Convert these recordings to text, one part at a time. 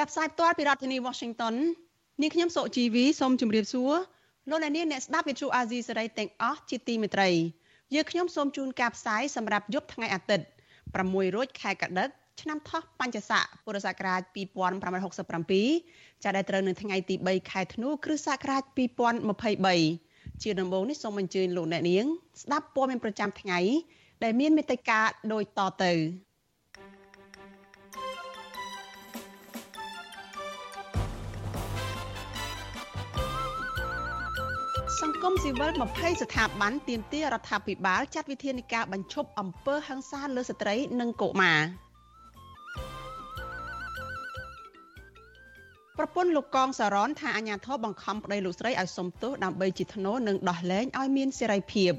ចាប់ផ្សាយផ្ទាល់ពីរដ្ឋធានី Washington នាងខ្ញុំសុជីវីសូមជម្រាបសួរលោកអ្នកនាងអ្នកស្ដាប់វិទ្យុអាស៊ីសេរីទាំងអស់ជាទីមេត្រីយើខ្ញុំសូមជូនការផ្សាយសម្រាប់យប់ថ្ងៃអាទិត្យ6រោចខែកដិកឆ្នាំថោះបัญចស័កពុរសករាជ2567ចាប់ដែលត្រូវនៅថ្ងៃទី3ខែធ្នូគ្រិស្តសករាជ2023ជាដំបូងនេះសូមអញ្ជើញលោកអ្នកនាង ស្ដាប់ព័ត៌មានប្រចាំថ្ងៃដែលមានមេត្តាដូចតទៅ សង្គមស៊ីវិល20ស្ថាប័នទាមទាររដ្ឋាភិបាលចាត់វិធានការបញ្ឈប់អំពើហិង្សាលើស្ត្រីនិងកុមារប្រពន្ធលោកកងសារ៉នថាអាញាធរបង្ខំប្តីលោកស្រីឲ្យសុំទោសដើម្បីជាធ្នូនិងដោះលែងឲ្យមានសេរីភាព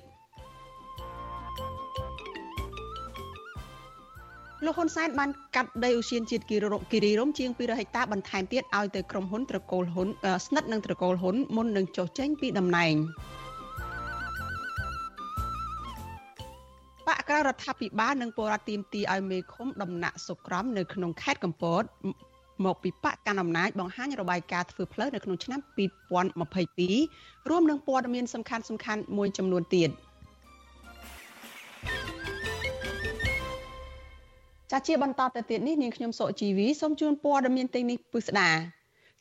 លោកហ៊ុនសែនបានកាត់ដីឧស្សាហជាតិគិរីរំជាង200ហិកតាបន្ថែមទៀតឲ្យទៅក្រុមហ៊ុនត្រកូលហ៊ុនស្និទ្ធនឹងត្រកូលហ៊ុនមុននឹងចុះចេញពីតំណែងបកក្រៅរដ្ឋាភិបាលនិងពលរដ្ឋទីមទីឲ្យមេឃុំដំណាក់សុក្រំនៅក្នុងខេត្តកំពតមកពីបកកណ្ដាលអំណាចបង្ហាញរបាយការណ៍ធ្វើផ្លូវនៅក្នុងឆ្នាំ2022រួមនឹងព័ត៌មានសំខាន់សំខាន់មួយចំនួនទៀត។ ចាជាបន្តទៅទៀតនេះនាងខ្ញុំសុជីវីសូមជូនព័ត៌មានទាំងនេះពិស្ដា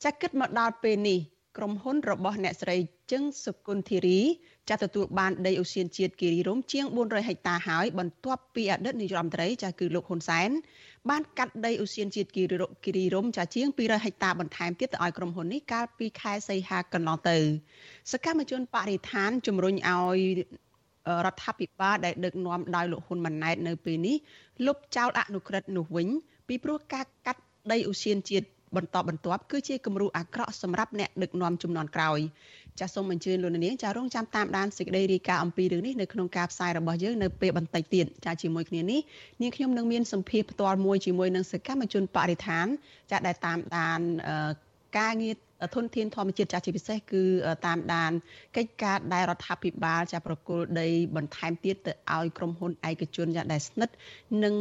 ចាគិតមកដល់ពេលនេះក្រុមហ៊ុនរបស់អ្នកស្រីជឹងសុគន្ធារីចាទទួលបានដីអូសៀនជាតិគិរីរំជាង400ហិកតាហើយបន្ទាប់ពីអតីតនាយរដ្ឋមន្ត្រីចាគឺលោកហ៊ុនសែនបានកាត់ដីអូសៀនជាតិគិរីរំចាជាង200ហិកតាបន្ថែមទៀតទៅឲ្យក្រុមហ៊ុននេះកាលពីខែសីហាកន្លងទៅសកម្មជនបរិស្ថានជំរុញឲ្យ រដ្ឋាភិបាលដែលដឹកនាំដោយលោកហ៊ុនម៉ាណែតនៅពេលនេះលុបចោលអនុក្រឹត្យនោះវិញ ពីព្រោះការកាត់ដីឧស្សាហជាតិបន្តបន្ទាប់គឺជាគំរូអាក្រក់សម្រាប់អ្នកដឹកនាំចំនួនក្រោយចាសសូមអញ្ជើញលោកនាងចារងចាំតាមដានសេចក្តីរាយការណ៍អំពីរឿងនេះនៅក្នុងការផ្សាយរបស់យើងនៅពេលបន្តិចទៀតចាជាមួយគ្នានេះនាងខ្ញុំនឹងមានសម្ភារផ្ទាល់មួយជាមួយនឹងសកម្មជនបរិស្ថានចាដែលតាមដានការងារ ធនធានធម្មជាតិចាស់ជាពិសេសគឺតាមដានកិច្ចការដែលរដ្ឋាភិបាលចាប្រគល់ដីបន្ថែមទៀតទៅឲ្យក្រុមហ៊ុនឯកជនចាដែលស្និទ្ធនឹង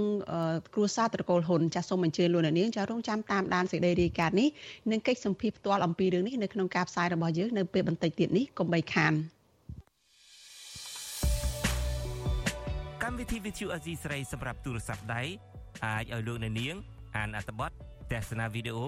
គ្រួសារត្រកូលហ៊ុនចាសូមអញ្ជើញលោកអ្នកនាងចារងចាំតាមដានសេចក្តីរាយការណ៍នេះនិងកិច្ចសម្ភារផ្ទាល់អំពីរឿងនេះនៅក្នុងការផ្សាយរបស់យើងនៅពេលបន្តិចទៀតនេះកុំបីខានកម្មវិធី Vithu Azizi ស្រីសម្រាប់ទូរស័ព្ទដៃអាចឲ្យលោកអ្នកនាងអានអត្ថបទទស្សនាវីដេអូ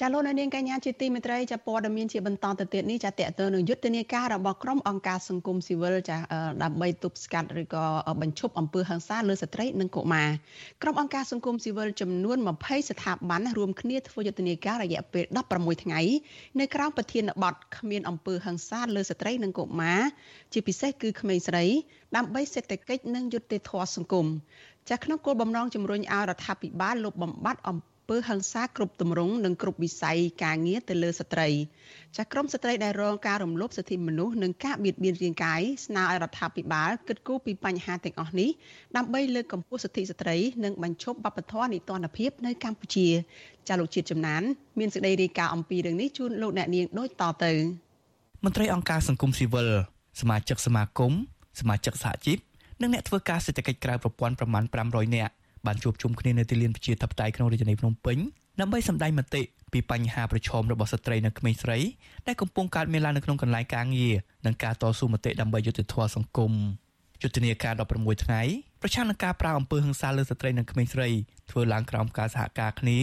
ចាលោកនាងកញ្ញាជាទីមេត្រីចាព័ត៌មានជាបន្តទៅទៀតនេះចាតេតើនឹងយុទ្ធនាការរបស់ក្រុមអង្គការសង្គមស៊ីវិលចាដើម្បីទប់ស្កាត់ឬក៏បញ្ឈប់អំពើហិង្សាលើស្ត្រីនិងកុមារក្រុមអង្គការសង្គមស៊ីវិលចំនួន20ស្ថាប័នរួមគ្នាធ្វើយុទ្ធនាការរយៈពេល16ថ្ងៃនៅក្រៅប្រធានបទគ្មានអំពើហិង្សាលើស្ត្រីនិងកុមារជាពិសេសគឺក្មេងស្រីដើម្បីសេដ្ឋកិច្ចនិងយុត្តិធម៌សង្គមចាក្នុងគោលបំណងជំរុញឲ្យរដ្ឋាភិបាលលុបបំបាត់អំពើ ហិង្សាគ្រប់ទម្រង់និងគ្រប់វិស័យការងារទៅលើស្ត្រីចាក្រមស្ត្រីដែលរងការរំលោភសិទ្ធិមនុស្សនិងការបៀតបៀនរាងកាយស្នើឲ្យរដ្ឋាភិបាលគិតគូរពីបញ្ហាទាំងអស់នេះដើម្បីលើកកម្ពស់សិទ្ធិស្ត្រីនិងបញ្ឈប់បទធម៌នីតិរដ្ឋភាពនៅកម្ពុជាចាលោកជាតិចំណានមានសេចក្តីរាយការណ៍អំពីរឿងនេះជូនលោកអ្នកនាងដូចតទៅមន្ត្រីអង្គការសង្គមស៊ីវិលសមាជិកសមាគមសមាជិកសហជីពនិងអ្នកធ្វើការសេដ្ឋកិច្ចក្រៅប្រព័ន្ធប្រមាណ500នាក់ បានជួបជុំគ្នានៅទីលានប្រជាធិបតេយ្យក្នុងរាជធានីភ្នំពេញដើម្បីសម្ដែងមតិពីបញ្ហាប្រឈមរបស់ស្ត្រីនិងក្មេងស្រីដែលកំពុងកើតមានឡើងនៅក្នុងកន្លែងការងារនិងការតស៊ូមតិដើម្បីយុត្តិធម៌សង្គមយុទ្ធនាការ16ថ្ងៃប្រឆាំងនឹងការប្រើអំពើហិង្សាលើស្ត្រីនិងក្មេងស្រីធ្វើឡើងក្រោមការសហការគ្នា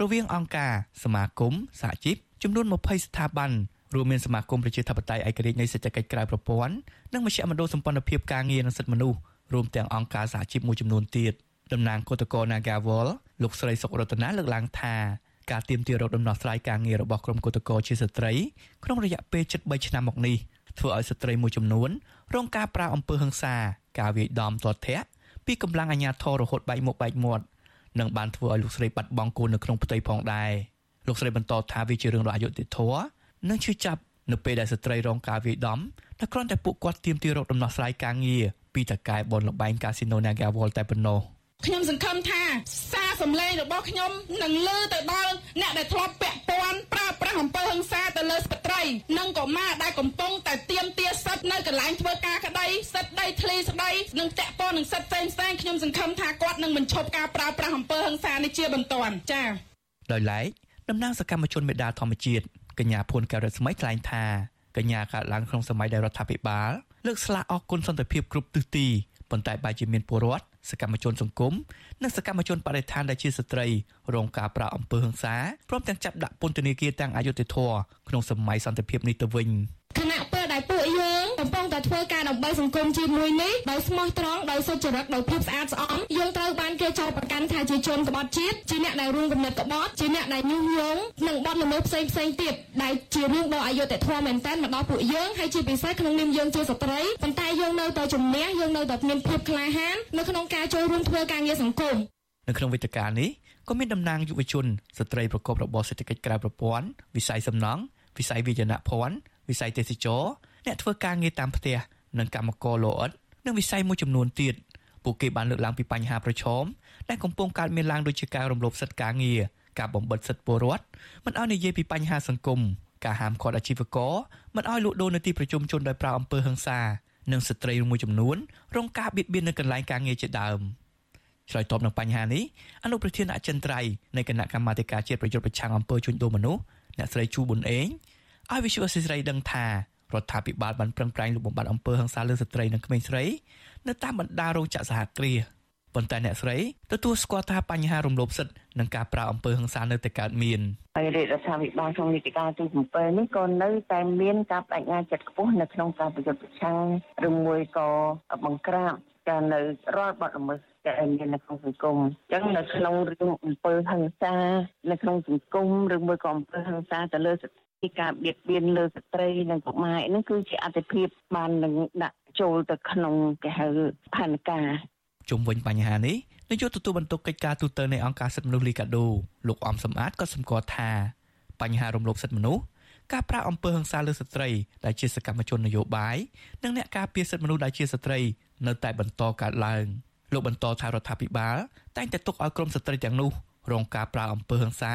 រវាងអង្គការសមាគមសហជីពចំនួន20ស្ថាប័នរួមមានសមាគមប្រជាធិបតេយ្យឯករាជ្យនៃសេដ្ឋកិច្ចក្រៅប្រព័ន្ធនិងមជ្ឈមណ្ឌលសម្ព័ន្ធភាពការងារនិងសិទ្ធិមនុស្សរួមទាំងអង្គការសហជីពមួយចំនួនទៀត តំណាងគឧតកោ Nagawal លោកស្រីសុករតនាលើកឡើងថាការទៀមទារកដំណោះស្រាយការងាររបស់ក្រុមគឧតកោជាស្ត្រីក្នុងរយៈពេលជិត3ឆ្នាំមកនេះធ្វើឲ្យស្ត្រីមួយចំនួនរងការប្រើអំពើហិង្សាការវាយដំទាត់ធាក់ពីកម្លាំងអាជ្ញាធររហូតបែកមុខបែកមាត់និងបានធ្វើឲ្យលោកស្រីបាត់បង់កូននៅក្នុងផ្ទៃផងដែរលោកស្រីបន្តថាវាជារឿងរអយុត្តិធម៌និងឈឺចាប់នៅពេលដែលស្ត្រីរងការវាយដំតែគ្រាន់តែពួកគាត់ទាមទាររកដំណោះស្រាយការងារពីតកែបនលបែងកាស៊ីណូ Naga World តែប៉ុណ្ណោះ ខ្ញុំសង្ឃឹមថាសារសម្លេងរបស់ខ្ញុំនឹងលើ ទៅដល់អ្នកដែលធ្លាប់ពាក់ព័ន្ធប្រើប្រាស់អំពើហិង្សាទៅលើស្ត្រីនិងកុមារដែលកំពុងតែទាមទារសិទ្ធិនៅកន្លែងធ្វើការក្តីសិទ្ធិដីធ្លីស្តីនិងតាក់ទងនឹងសិទ្ធិផ្សេងៗខ្ញុំសង្ឃឹមថាគាត់នឹងមិនឈប់ការប្រើប្រាស់អំពើហិង្សានេះជាបន្ទាន់ចា៎ដោយឡែកតំណាងសកម្មជនមេដាធម្មជាតិកញ្ញាភួនកែវរស្មីថ្លែងថាកញ្ញាកើតឡើងក្នុងសម័យដែលរដ្ឋាភិបាលលើកស្លាកអគុណសន្តិភាពគ្រប់ទិសទីប៉ុន្តែបែរជាមានពលរដ្ឋ សកម្មជនសង្គមនិងសកម្មជនបរិស្ថានដែលជាស្ត្រីរងការប្រាអំពើហិង្សាព្រមទាំងចាប់ដាក់ពន្ធនាគារទាំងអយុធធរក្នុងសម័យសន្តិភាពនេះទៅវិញគណៈពេលដែលពួកយើងកំពុងតែ ធ្វើការដើម្បីសង្គមជាមួយនេះដោយស្មោះត្រង់ដោយសុចរិតដោយភាពស្អាតស្អំយើងត្រូវបានគេចោទប្រកាន់ថាជាជនក្បត់ជាតិជាអ្នកដែលរួមគំនិតក្បត់ជាអ្នកដែលញុះញង់និងបទល្មើសផ្សេងផ្សេងទៀតដែលជារឿងដ៏អយុត្តិធម៌មែនទែនមកដល់ពួកយើងហើយជាពិសេសក្នុងនាមយើងជាស្ត្រីប៉ុន្តែយើងនៅតែជំនះយើងនៅតែមានភាពក្លាហាននៅក្នុងការចូលរួមធ្វើការងារសង្គមនៅក្នុងវេទិកានេះក៏មានតំណាងយុវជនស្ត្រីប្រកបរបរសេដ្ឋកិច្ចក្រៅប្រព័ន្ធវិស័យសំណង់វិស័យវិជ្ជាភ័ណ្ឌវិស័យទេសចរ អ្នកធ្វើការងារតាមផ្ទះនិងកម្មករលោអិតនិងវិស័យមួយចំនួនទៀតពួកគេបានលើកឡើងពីបញ្ហាប្រឈមដែលកំពុងកើតមានឡើងដូចជាការរំលោភសិទ្ធិការងារការបំបិទសិទ្ធិពលរដ្ឋមិនឲ្យនិយាយពីបញ្ហាសង្គមការហាមឃាត់អាជីវករមិនឲ្យលក់ដូរនៅទីប្រជុំជនដោយប្រើអំពើហិង្សានិងស្ត្រីមួយចំនួនរងការបៀតបៀននៅកន្លែងការងារជាដើមឆ្លើយតបនឹងបញ្ហានេះអនុប្រធានអចិន្ត្រៃយ៍នៃគណៈកម្មាធិការជាតិប្រយុទ្ធប្រឆាំងអំពើជួញដូរមនុស្សអ្នកស្រីជូប៊ុនអេងឲ្យវិសុអសិស្រីដឹងថា រដ្ឋាភិបាលបានប្រឹងប្រែងលុបបំបាត់អំពើហិង្សាលើស្ត្រីនិងក្មេងស្រីនៅតាមបណ្ដារោងចក្រសហគ្រាសប៉ុន្តែអ្នកស្រីទទួលស្គាល់ថាបញ្ហារំលោភសិទ្ធិនិងការប្រើអំពើហិង្សានៅតែកើតមានហើយរាជរដ្ឋាភិបាលក្នុងនីតិកាលទី7នេះក៏នៅតែមានការបដិញ្ញាចិត្តខ្ពស់នៅក្នុងការប្រយុទ្ធប្រឆាំងឬមួយក៏បង្ក្រាបការនៅរាល់បទល្មើសដែលមាននៅក្នុងសង្គមអញ្ចឹងនៅក្នុងរឿងអំពើហិង្សានៅក្នុងសង្គមឬមួយក៏អំពើហិង្សាទៅលើស្ពីការបៀតបៀនលើស្ត្រីនិងកុមារនេះគឺជាអតិភិបបាននឹងដាក់ចូលទៅក្នុងគេហៅផែនការជុំវិញបញ្ហានេះនាយកទទួលបន្ទុកកិច្ចការទូតនៃអង្គការសិទ្ធិមនុស្សលីកាដូលោកអំសំអាតក៏សម្គាល់ថាបញ្ហារំលោភសិទ្ធិមនុស្សការប្រាអំពើហិង្សាលើស្ត្រីដែលជាសកម្មជននយោបាយនិងអ្នកការពារសិទ្ធិមនុស្សដែលជាស្ត្រីនៅតែបន្តកើតឡើងលោកបន្តថារដ្ឋាភិបាលតែងតែទុកឲ្យក្រុមស្ត្រីទាំងនោះ រងការប្រើអំពើហិង្សា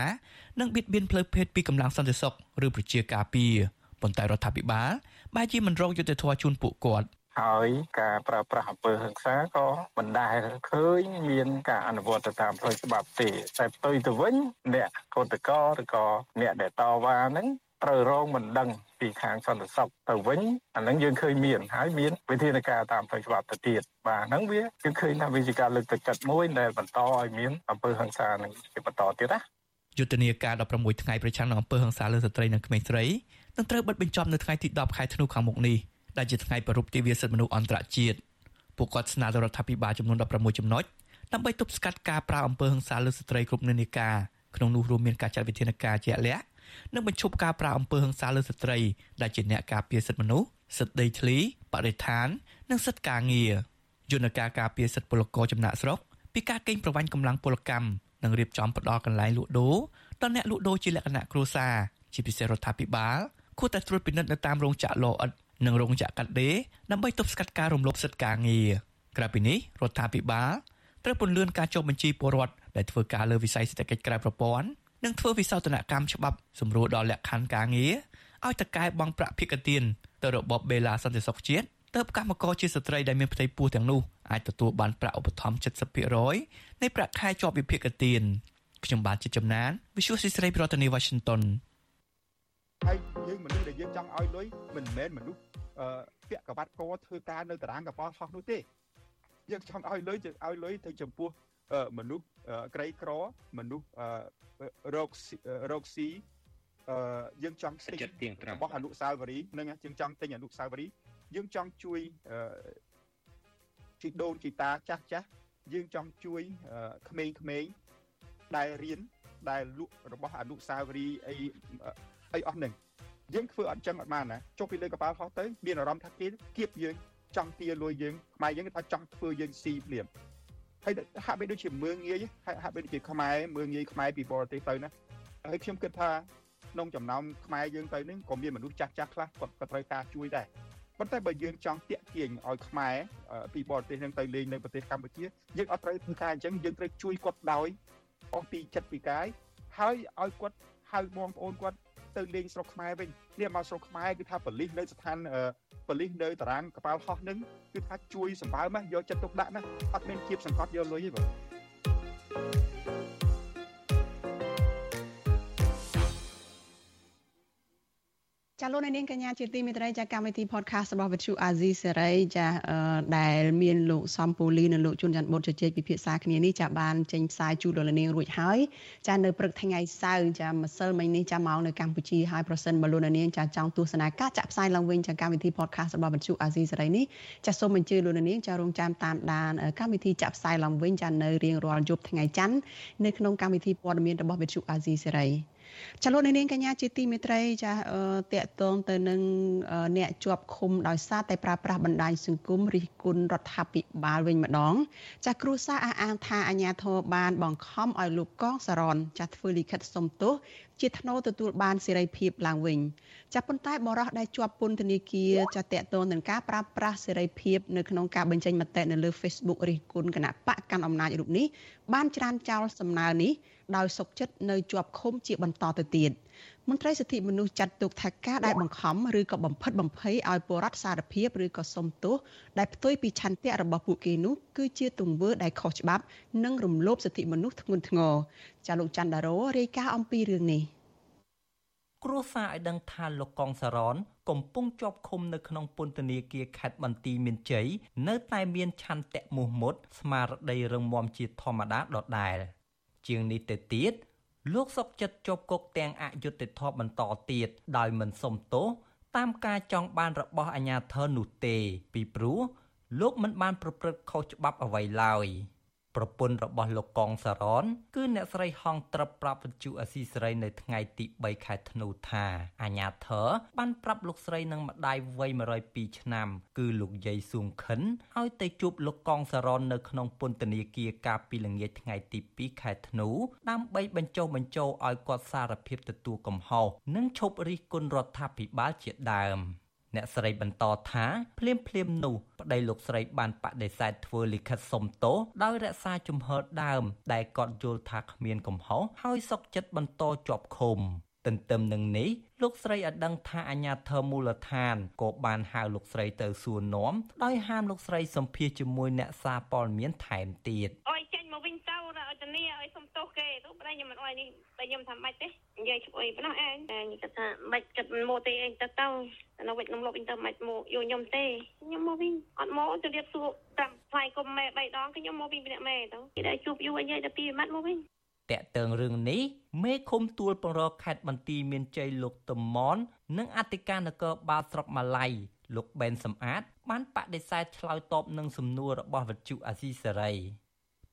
និងបៀតបៀនផ្លូវភេទពីកម្លាំងសន្តិសុខឬប្រជាការពារប៉ុន្តែរដ្ឋាភិបាលបែរជាមិនរកយុត្តិធម៌ជូនពួកគាត់ហើយការប្រើប្រាស់អំពើហិង្សាក៏មិនដែលឃើញមានការអនុវត្តទៅតាមផ្លូវច្បាប់ទេតែផ្ទុយទៅវិញអ្នកកោតកោឬក៏អ្នកដែលតវ៉ាហ្នឹង ត្រូវរងមិនដឹងពីខាងសន្តិសុខទៅវិញអានឹងយើងឃើញមានហើយមានវិធានការតាមផ្លូវច្បាប់ទៅទៀតបាទហ្នឹងវាយើងឃើញថាវាជាការលើកទឹកចិត្តមួយដែលបន្តឲ្យមានអំពើហិង្សានឹងជាបន្តទៀតណាយុទ្ធនាការ16ថ្ងៃប្រឆាំងនឹងអំពើហិង្សាលើស្ត្រីនិងក្មេងស្រីនឹងត្រូវបិទបញ្ចប់នៅថ្ងៃទី10ខែធ្នូខាងមុខនេះដែលជាថ្ងៃប្រពៃទិវាសិទ្ធិមនុស្សអន្តរជាតិពួកគាត់ស្នើដល់រដ្ឋាភិបាលចំនួន16ចំណុចដើម្បីទប់ស្កាត់ការប្រើអំពើហិង្សាលើស្ត្រីគ្រប់និន្នាការក្នុងនោះរួមមានការចាត់វិធានការជាក់លាក់ និងបញ្ឈប់ការប្រើអំពើហិង្សាលើស្ត្រីដែលជាអ្នកការពារសិទ្ធិមនុស្សសិទ្ធិដីធ្លីបរិស្ថាន និងសិទ្ធិការងារយន្តការការពារសិទ្ធិពលករចំណាក់ស្រុកពីការកេងប្រវ័ញ្ចកម្លាំងពលកម្មនិងរៀបចំផ្ដល់កន្លែងលក់ដូរដល់អ្នកលក់ដូរជាលក្ខណៈគ្រួសារជាពិសេសរដ្ឋាភិបាលគួរតែត្រួតពិនិត្យនៅតាមរោងចក្រលអិតនិងរោងចក្រកាត់ដេរដើម្បីទប់ស្កាត់ការរំលោភសិទ្ធិការងារក្រៅពីនេះរដ្ឋាភិបាលត្រូវពន្លឿនការចុះបញ្ជីពលរដ្ឋដែលធ្វើការលើវិស័យសេដ្ឋកិច្ចក្រៅប្រព័ន្ធ និងធ្វើវិសោធនកម្មច្បាប់សម្រួលដល់លក្ខខណ្ឌការងារឲ្យតកែបង់ប្រាក់ភិកទានទៅរបបបេឡាសន្តិសុខជាតិទើបកម្មករជាស្ត្រីដែលមានផ្ទៃពោះទាំងនោះអាចទទួលបានប្រាក់ឧបត្ថម្ភ70%នៃប្រាក់ខែជាប់វិភាគទានខ្ញុំបាទជាចំណាន Visual ស៊ីស្រីប្រធានាទី Washington ហើយយើងមនុស្សដែលយើងចង់ឲ្យលុយមិនមែនមនុស្សអឺពាក់កបាត់កធ្វើការនៅតារាងកប៉ាល់ហោះនោះទេយើងចង់ឲ្យលុយយើងឲ្យលុយទៅចំពោះ មនុស្សក្រីក្រមនុស្សរោគរោគស៊ីអឺយើងចង់ទិញរបស់អនុសាវរីយ៍នឹងយើងចង់ទិញអនុសាវរីយ៍យើងចង់ជួយអឺជីដូនជីតាចាស់ចាស់យើងចង់ជួយក្មេងៗដែលរៀនដែលលក់របស់អនុសាវរីយ៍អីអីអស់ហ្នឹងយើងធ្វើអត់ចឹងអត់បានណាចុះពីលើកប៉ាល់ហោះទៅមានអារម្មណ៍ថាគេគៀបយើងចង់ទាលួយយើងខ្មែរយើងថាចង់ធ្វើយើងស៊ីភ្លាម ហើយហាក់បីដូចជាមើងងាយហាក់បីដូចជាខ្មែរមើងងាយខ្មែរពីបរទេសទៅណាហើយខ្ញុំគិតថាក្នុងចំណោមខ្មែរយើងទៅនេះក៏មានមនុស្សចាស់ចាស់ខ្លះគាត់ក៏ត្រូវការជួយដែរប៉ុន្តែបើយើងចង់តាក់ទាញឲ្យខ្មែរពីបរទេសនឹងទៅលេងនៅប្រទេសកម្ពុជាយើងអត់ត្រូវធ្វើការអញ្ចឹងយើងត្រូវជួយគាត់ដោយអស់ពីចិត្តពីកាយហើយឲ្យគាត់ហៅបងប្អូនគាត់ទៅលេងស្រុកខ្មែរវិញនេះមកស្រុកខ្មែរគឺថាបលិសនៅស្ថាន បលិសនៅតារាងកប៉ាល់ហោះនឹងគឺថាជួយសម្បើមណាយកចិត្តទុកដាក់ណាអត់មានគៀបសង្កត់យកលុយទេបង ចាលោកនាងកញ្ញាជាទីមេត្រីចាកម្មវិធី podcast របស់វិទ្យុអាស៊ីសេរីចាដែលមានលោកសំពូលីនិងលោកជួនច័ន្ទបុតជជែកពិភាក្សាគ្នានេះចាបានចេញផ្សាយជូនលោកនាងរួចហើយចានៅព្រឹកថ្ងៃសៅរ៍ចាម្សិលមិញនេះចាមកនៅកម្ពុជាហើយប្រសិនបើលោកនាងចាចង់ទស្សនាការចាក់ផ្សាយឡើងវិញចាកម្មវិធី podcast របស់វិទ្យុអាស៊ីសេរីនេះចាសូមអញ្ជើញលោកនាងចារងចាំតាមដានកម្មវិធីចាក់ផ្សាយឡើងវិញចានៅរៀងរាល់យប់ថ្ងៃច័ន្ទនៅក្នុងកម្មវិធីព័ត៌មានរបស់វិទ្យុអាស៊ីសេរី ចាលោកនាងកញ្ញាជាទីមេត្រីចាតកតងទៅនឹងអ្នកជាប់ឃុំដោយសារតែប្រើប្រាស់បណ្ដាញសង្គមរិះគន់រដ្ឋាភិបាលវិញម្ដង ចាគ្រូសាអះអាងថាអាញាធរបានបង្ខំឲ្យលោកកងសរនចាធ្វើលិខិតសុំទោសជាថ្នូរទទួលបានសេរីភាពឡើងវិញចាប៉ុន្តែបរិះដែលជាប់ពន្ធនាគារចាតកតងនឹងការប្រើប្រាស់សេរីភាពនៅក្នុងការបញ្ចេញមតិនៅលើ Facebook រិះគន់គណៈបកកាន់អំណាចរូបនេះបានច្រានចោលសំណើនេះ ដោយសុកចិត្តនៅជាប់ឃុំជាបន្តទៅទៀតមន្ត្រីសិទ្ធិមនុស្សចាត់ទុកថាការដែលបង្ខំឬក៏បំផិតបំភ័យឲ្យពលរដ្ឋសារភាពឬក៏សុំទោសដែលផ្ទុយពីឆន្ទៈរបស់ពួកគេនោះគឺជាទង្វើដែលខុសច្បាប់និងរំលោភសិទ្ធិមនុស្សធ្ងន់ធ្ងរចាលោកច័ន្ទដារ៉ូរាយការណ៍អំពីរឿងនេះគ្រួសារឲ្យដឹងថាលោកកងសារ៉នកំពុងជាប់ឃុំនៅក្នុងពន្ធនាគារខេត្តបន្ទាយមានជ័យនៅតែមានឆន្ទៈមោះមុតស្មារតីរឹងមាំជាធម្មតាដដែល។ ជាងនេះទៅទៀតលោកសុកចិត្តជាប់គុកទាំងអយុត្តិធម៌បន្តទៀតដោយមិនសុំទោសតាមការចង់បានរបស់អាជ្ញាធរនោះទេ ពីព្រោះលោកមិនបានប្រព្រឹត្តខុសច្បាប់អ្វីឡើយ។ ប្រពន្ធរបស់លោកកងសារ៉នគឺអ្នកស្រីហងត្រឹបប្រាប់វិទ្យុអស៊ីសេរីនៅថ្ងៃទី3ខែធ្នូថាអាញាធរបានប្រាប់លោកស្រីនិងម្ដាយវ័យ102ឆ្នាំ គឺលោកយាយសួងខិនឲ្យទៅជួបលោកកងសារ៉ននៅក្នុងពន្ធនាគារកាលពីល្ងាចថ្ងៃទី2ខែធ្នូដើម្បីបញ្ចុះបញ្ចូលឲ្យគាត់សារភាពទទួលកំហុសនិងឈប់រិះគន់រដ្ឋាភិបាលជាដើម។ អ្នកស្រីបន្តថាភ្លាមភ្លាមនោះប្តីលោកស្រីបានបដិសេធធ្វើលិខិតសុំទោសដោយរក្សាជំហរដើម ដែលគាត់យល់ថាគ្មានកំហុសហើយសុកចិត្តបន្តជាប់ឃុំទន្ទឹមនឹងនេះលោកស្រីឲ្យដឹងថាអាញាធរមូលដ្ឋានក៏បានហៅលោកស្រីទៅសួរនាំដោយហាមលោកស្រីសម្ភាសជាមួយអ្នកសារព័ត៌មានថែមទៀតអយចេញ មកវិញទៅឲ្យធានាឲ្យសុំទោសគេទៅប្តីខ្ញុំមិនអោយនេះតែខ្ញុំថាមិនទេនិយាយឈ្មោះអីប៉ុណ្ណោះឯងតែគាត់ថាមិនគិតមិនមកទេឯងទៅទៅនៅវិញនឹងលប់វិញទៅមិនមកយកខ្ញុំទេខ្ញុំមកវិញអត់មកទៅរៀបសួរតាមថ្លៃគុំម៉ែ3ដងខ្ញុំមកវិញម្នាក់ម៉ែទៅគេដែរជួបយូរអីយាយតែពីម៉ាត់មកវិញតកតើងរឿងនេះមេឃុំទួលបង្រខេត្តបន្ទាយមានជ័យលោកតមននិងអធិការនគរបាលស្រុកម៉ាឡៃលោកបេនសំអាតបានបដិសេធឆ្លើយតបនឹងសំណួររបស់វិទ្យុអាស៊ីសេរី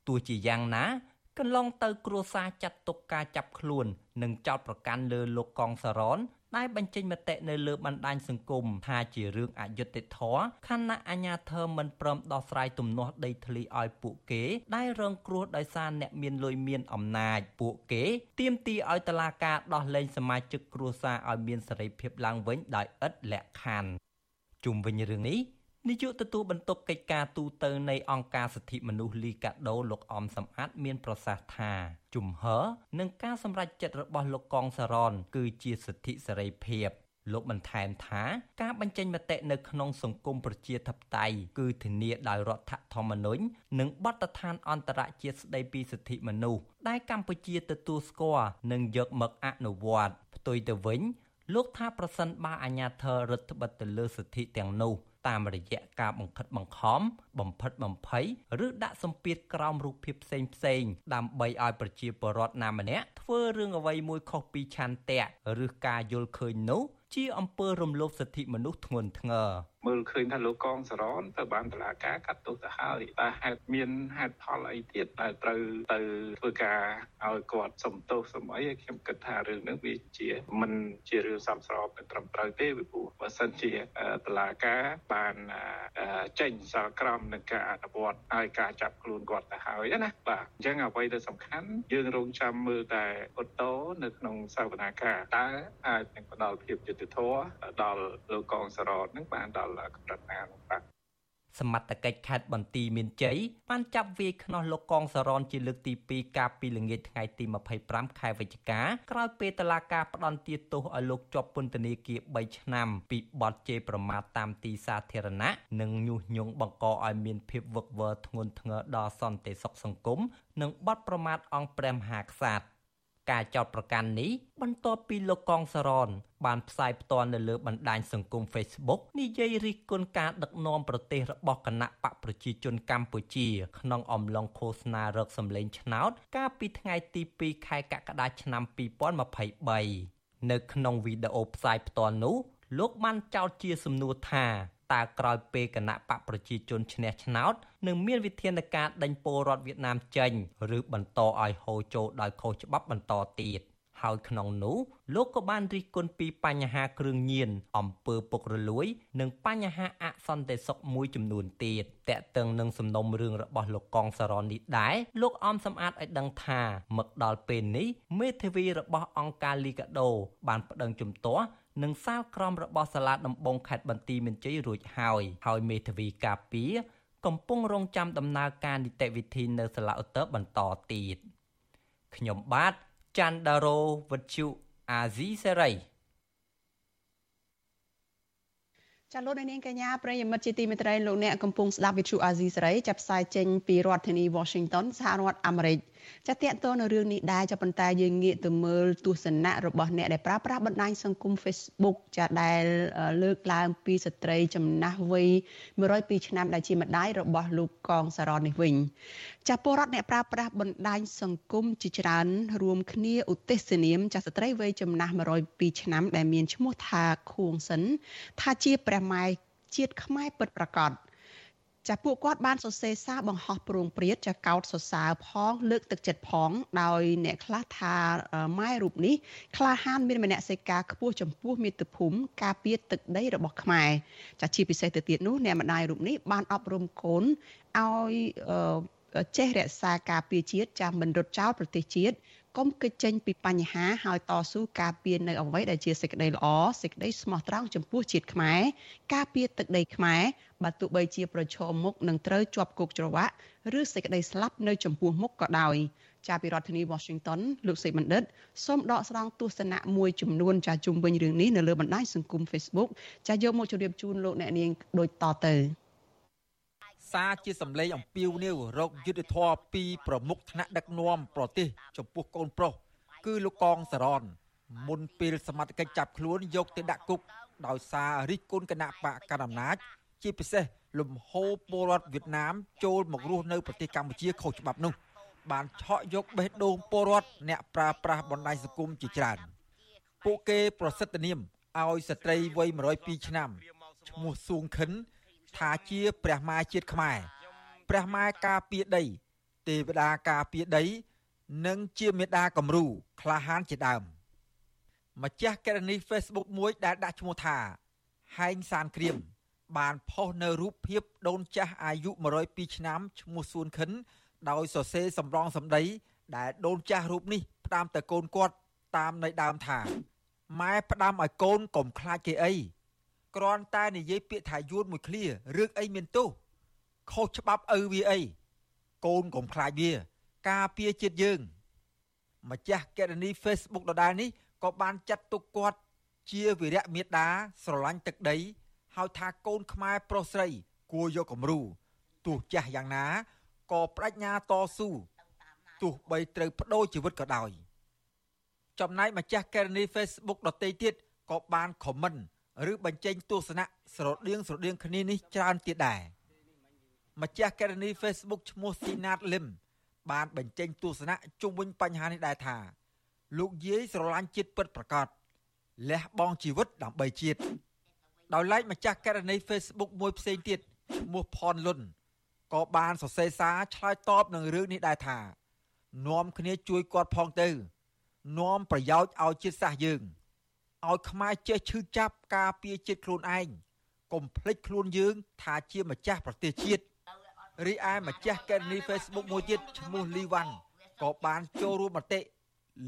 ទោះជាយ៉ាងណាកន្លងទៅគ្រួសារចាត់ទុកការចាប់ខ្លួន និងចោទប្រកាន់លើលោកកងសរនដែលបញ្ចេញមតិនៅលើបណ្ដាញសង្គមថាជារឿងអយុត្តិធម៌ខណៈអាជ្ញាធរមិនព្រមដោះស្រាយទំនាស់ដីធ្លីឲ្យពួកគេដែលរងគ្រោះដោយសារអ្នកមានលុយមានអំណាចពួកគេទាមទារឲ្យតុលាការដោះលែងសមាជិកគ្រួសារឲ្យមានសេរីភាពឡើងវិញដោយឥតលក្ខខណ្ឌជុំវិញរឿងនេះ នាយកទទួលបន្ទុកកិច្ចការទូតទៅនៃអង្គការសិទ្ធិមនុស្សលីកាដូលោកអំសំអាតមានប្រសាសន៍ថាជំហរនិងការសម្រេចចិត្តរបស់លោកកងសារ៉នគឺជាសិទ្ធិសេរីភាពលោកបន្ថែមថាការបញ្ចេញមតិនៅក្នុងសង្គមប្រជាធិបតេយ្យគឺធានាដោយរដ្ឋធម្មនុញ្ញនិងបទដ្ឋានអន្តរជាតិស្តីពីសិទ្ធិមនុស្សដែលកម្ពុជាទទួលស្គាល់និងយកមកអនុវត្តផ្ទុយទៅវិញលោកថាប្រសិនបើអាជ្ញាធររដ្ឋបិទទៅលើសិទ្ធិទាំងនោះ តាមរយៈការបង្ខិតបង្ខំបំផិតបំភ័យឬដាក់សម្ពាធក្រោមរូបភាពផ្សេងផ្សេងដើម្បីឲ្យប្រជាពលរដ្ឋណាម្នាក់ធ្វើរឿងអ្វីមួយខុសពីឆន្ទៈឬការយល់ឃើញនោះជាអំពើរំលោភសិទ្ធិមនុស្សធ្ងន់ធ្ងរមើលឃើញថាលោកកងសរនទៅបានតឡាការកាត់ទោសទៅហើយតែហេតុមានហេតុផលអីទៀតដែលត្រូវទៅធ្វើការឲ្យគាត់សំទោសសម័យខ្ញុំគិតថារឿងនេះវាជាមិនជារឿងសំស្របមិនត្រឹមត្រូវទេពីព្រោះបើសិនជាតឡាការបានចេញសាលក្រមនឹងការអនុវត្តឲ្យការចាប់ខ្លួនគាត់ទៅហើយណាបាទអញ្ចឹងអ្វីដែលសំខាន់យើងរងចាំមើលតែឧត្តរនៅក្នុងសវនាការតើអាចនឹងផ្ដល់ភាពយុត្តិធម៌ដល់លោកកងសរននឹងបានដល់កម្រិតណានោះបាទសមត្ថកិច្ចខេត្តបន្ទាយមានជ័យបានចាប់វាយខ្នោះលោកកងសរនជាលើកទី2កាលពីល្ងាចថ្ងៃទី25ខែវិច្ឆិកាក្រោយពេលតឡាការផ្ដន្ទាទោសឲ្យលោកជាប់ពន្ធនាគារ3ឆ្នាំពីបទជេរប្រមាថតាមទីសាធារណៈនិងញុះញង់បង្កឲ្យមានភាពវឹកវរធ្ងន់ធ្ងរដល់សន្តិសុខសង្គមនិងបទប្រមាថអង្គព្រះមហាក្សត្រ ការចោទប្រកាន់នេះបន្ទាប់ពីលោកកងសរន បានផ្សាយផ្ទាល់នៅលើបណ្ដាញសង្គម Facebook និយាយរិះគន់ការដឹកនាំប្រទេសរបស់គណៈបកប្រជាជនកម្ពុជា ក្នុងអំឡុងឃោសនារកសម្លេងឆ្នោត កាលពីថ្ងៃទី2ខែកក្កដាឆ្នាំ2023នៅក្នុងវីដេអូផ្សាយផ្ទាល់នោះលោកបានចោទជាសំណួរថា តើក្រោយពេលគណៈបកប្រជាជនឈ្នះឆ្នោតនឹងមានវិធានការដេញពលរដ្ឋវៀតណាមចេញឬបន្តឲ្យហូរចូលដោយខុសច្បាប់បន្តទៀតហើយក្នុងនោះលោកក៏បានរិះគន់ពីបញ្ហាគ្រឿងញៀនអំពើពុករលួយ និងបញ្ហាអសន្តិសុខមួយចំនួនទៀតតកតឹងនឹងសំណុំរឿងរបស់លោកកងសរននេះដែរលោកអមសំអាតឲ្យដឹងថាមកដល់ពេលនេះមេធាវីរបស់អង្គការលីកាដូបានប្តឹងជំទាស់ និងសាលក្រមរបស់សាលាដំបងខេត្តបន្ទាយមានជ័យរួចហើយហើយមេធាវីការពីកំពុងរងចាំដំណើរការនីតិវិធីនៅសាលាឧត្តរបន្តទៀតខ្ញុំបាទច័ន្ទដារោវុទ្ធុអាស៊ីសេរីចាលោកនាងកញ្ញាប្រិយមិត្តជាទីមេត្រីលោកអ្នកកំពុងស្ដាប់វិទ្យុអាស៊ីសេរីចាប់ផ្សាយចេញពីរដ្ឋធានី Washington សហរដ្ឋអាមេរិកចាតកតនៅរឿងនេះដែរចាប៉ុន្តែយើងងាកទៅមើលទស្សនៈរបស់អ្នកដែលប្រើប្រាស់បណ្ដាញសង្គម Facebook ចាដែលលើកឡើងពីស្ត្រីចំណាស់វ័យ102ឆ្នាំដែលជាម្ដាយរបស់លោកកងសរននេះវិញចាពលរដ្ឋអ្នកប្រើប្រាស់បណ្ដាញសង្គមជាច្រើនរួមគ្នាឧទ្ទិសនាមចាស្ត្រីវ័យចំណាស់102ឆ្នាំដែលមានឈ្មោះថាខួងសិនថាជាព្រះម៉ែជាតិខ្មែរពិតប្រាកដ ចាពួកគាត់បានសរសេរសារបង្ហោះប្រងព្រាតចាកោតសរសើរផង លើកទឹកចិត្តផង ដោយអ្នកខ្លះថាម៉ែរូបនេះក្លាហានមានមនសិការខ្ពស់ចំពោះមាតុភូមិការពារទឹកដីរបស់ខ្មែរចាជាពិសេសទៅទៀតនោះអ្នកម្ដាយរូបនេះបានអប់រំកូនឲ្យចេះរក្សាការពារជាតិចាំមិនរត់ចោលប្រទេសជាតិ កុំគេចចេញពីបញ្ហាហើយតស៊ូការពារនៅអ្វីដែលជាសេចក្តីល្អសេចក្តីស្មោះត្រង់ចំពោះជាតិខ្មែរការពារទឹកដីខ្មែរបើទោះបីជាប្រឈមមុខនឹងត្រូវជាប់គុកច្រវាក់ឬសេចក្តីស្លាប់នៅចំពោះមុខក៏ដោយចាពីរដ្ឋធានី Washington លោកសេបណ្ឌិតសូមដកស្រង់ទស្សនៈមួយចំនួនចាជុំវិញរឿងនេះនៅលើបណ្ដាញសង្គម Facebook ចាយកមកជម្រាបជូនលោកអ្នកនាងដូចតទៅ សារជាសម្លេងអំពាវនាវរកយុទ្ធធរពីប្រមុខថ្នាក់ដឹកនាំប្រទេសចំពោះកូនប្រុសគឺលោកកងសរនមុនពេលសមត្ថកិច្ចចាប់ខ្លួនយកទៅដាក់គុកដោយសាររិះគន់គណៈបកកណ្ដាលអំណាច ជាពិសេសលំហូរពលរដ្ឋវៀតណាមចូលមករស់នៅប្រទេសកម្ពុជាខុសច្បាប់នោះ បានឆក់យកបេះដូងពលរដ្ឋអ្នកប្រើប្រាស់បណ្ដាញសង្គមជាច្រើនពួកគេប្រសិទ្ធនាមឲ្យស្ត្រីវ័យ102ឆ្នាំឈ្មោះសួងខិន ថាជាព្រះម៉ែជាតិខ្មែរព្រះម៉ែការពារដី ទេវតាការពារដី និងជាមេដាគំរូក្លាហានជាដើមម្ចាស់កេរនី Facebook មួយដែលដាក់ឈ្មោះថាហែងសានក្រៀមបានផុសនៅរូបភាពដូនចាស់អាយុ102ឆ្នាំឈ្មោះសួនខិន ដោយសរសេរសម្រងសម្ដី ដែលដូនចាស់រូបនេះផ្ដាំទៅកូនគាត់តាមន័យដើមថាម៉ែផ្ដាំឲ្យកូនកុំខ្លាចគេអី គ្រាន់តែនិយាយពាក្យថាយួនមួយឃ្លារឿងអីមានទោសខុសច្បាប់ឪវាអីកូនកុំខ្លាចវា ការពារជាតិយើង ម្ចាស់កេរនី Facebook ដដែលនេះក៏បានចាត់ទុកគាត់ជាវីរៈមេដាស្រឡាញ់ទឹកដីហៅថាកូនខ្មែរប្រុសស្រី គួរយកគំរូទោះចាស់យ៉ាងណាក៏បដិញ្ញាតស៊ូទោះបីត្រូវបដូរជីវិតក៏ដោយ ចំណែកម្ចាស់កេរនី Facebook ដទៃទៀតក៏បានខមមិន ឬបញ្ចេញទស្សនៈស្រដៀងស្រដៀងគ្នានេះច្រើនទៀតដែរម្ចាស់កេរនី Facebook ឈ្មោះស៊ីណាតលឹមបានបញ្ចេញទស្សនៈជុំវិញបញ្ហានេះដែរថា លោកយាយស្រឡាញ់ជាតិពិតប្រាកដលះបង់ជីវិតដើម្បីជាតិដោយឡែកម្ចាស់ករណី Facebook មួយផ្សេងទៀតឈ្មោះផនលុនក៏បានសរសេរសារឆ្លើយតបនឹងរឿងនេះដែរថានាំគ្នាជួយគាត់ផងទៅនាំប្រយោជន៍ឲ្យជាតិសាសន៍យើង ឲ្យខ្មែរចេះឈឺចាប់ការពារជាតិខ្លួនឯងកុំភ្លេចខ្លួនយើង ថាជាម្ចាស់ប្រទេសជាតិរីឯម្ចាស់កេរនី Facebook មួយទៀតឈ្មោះលីវ៉ាន់ក៏បានចូលរួមមតិ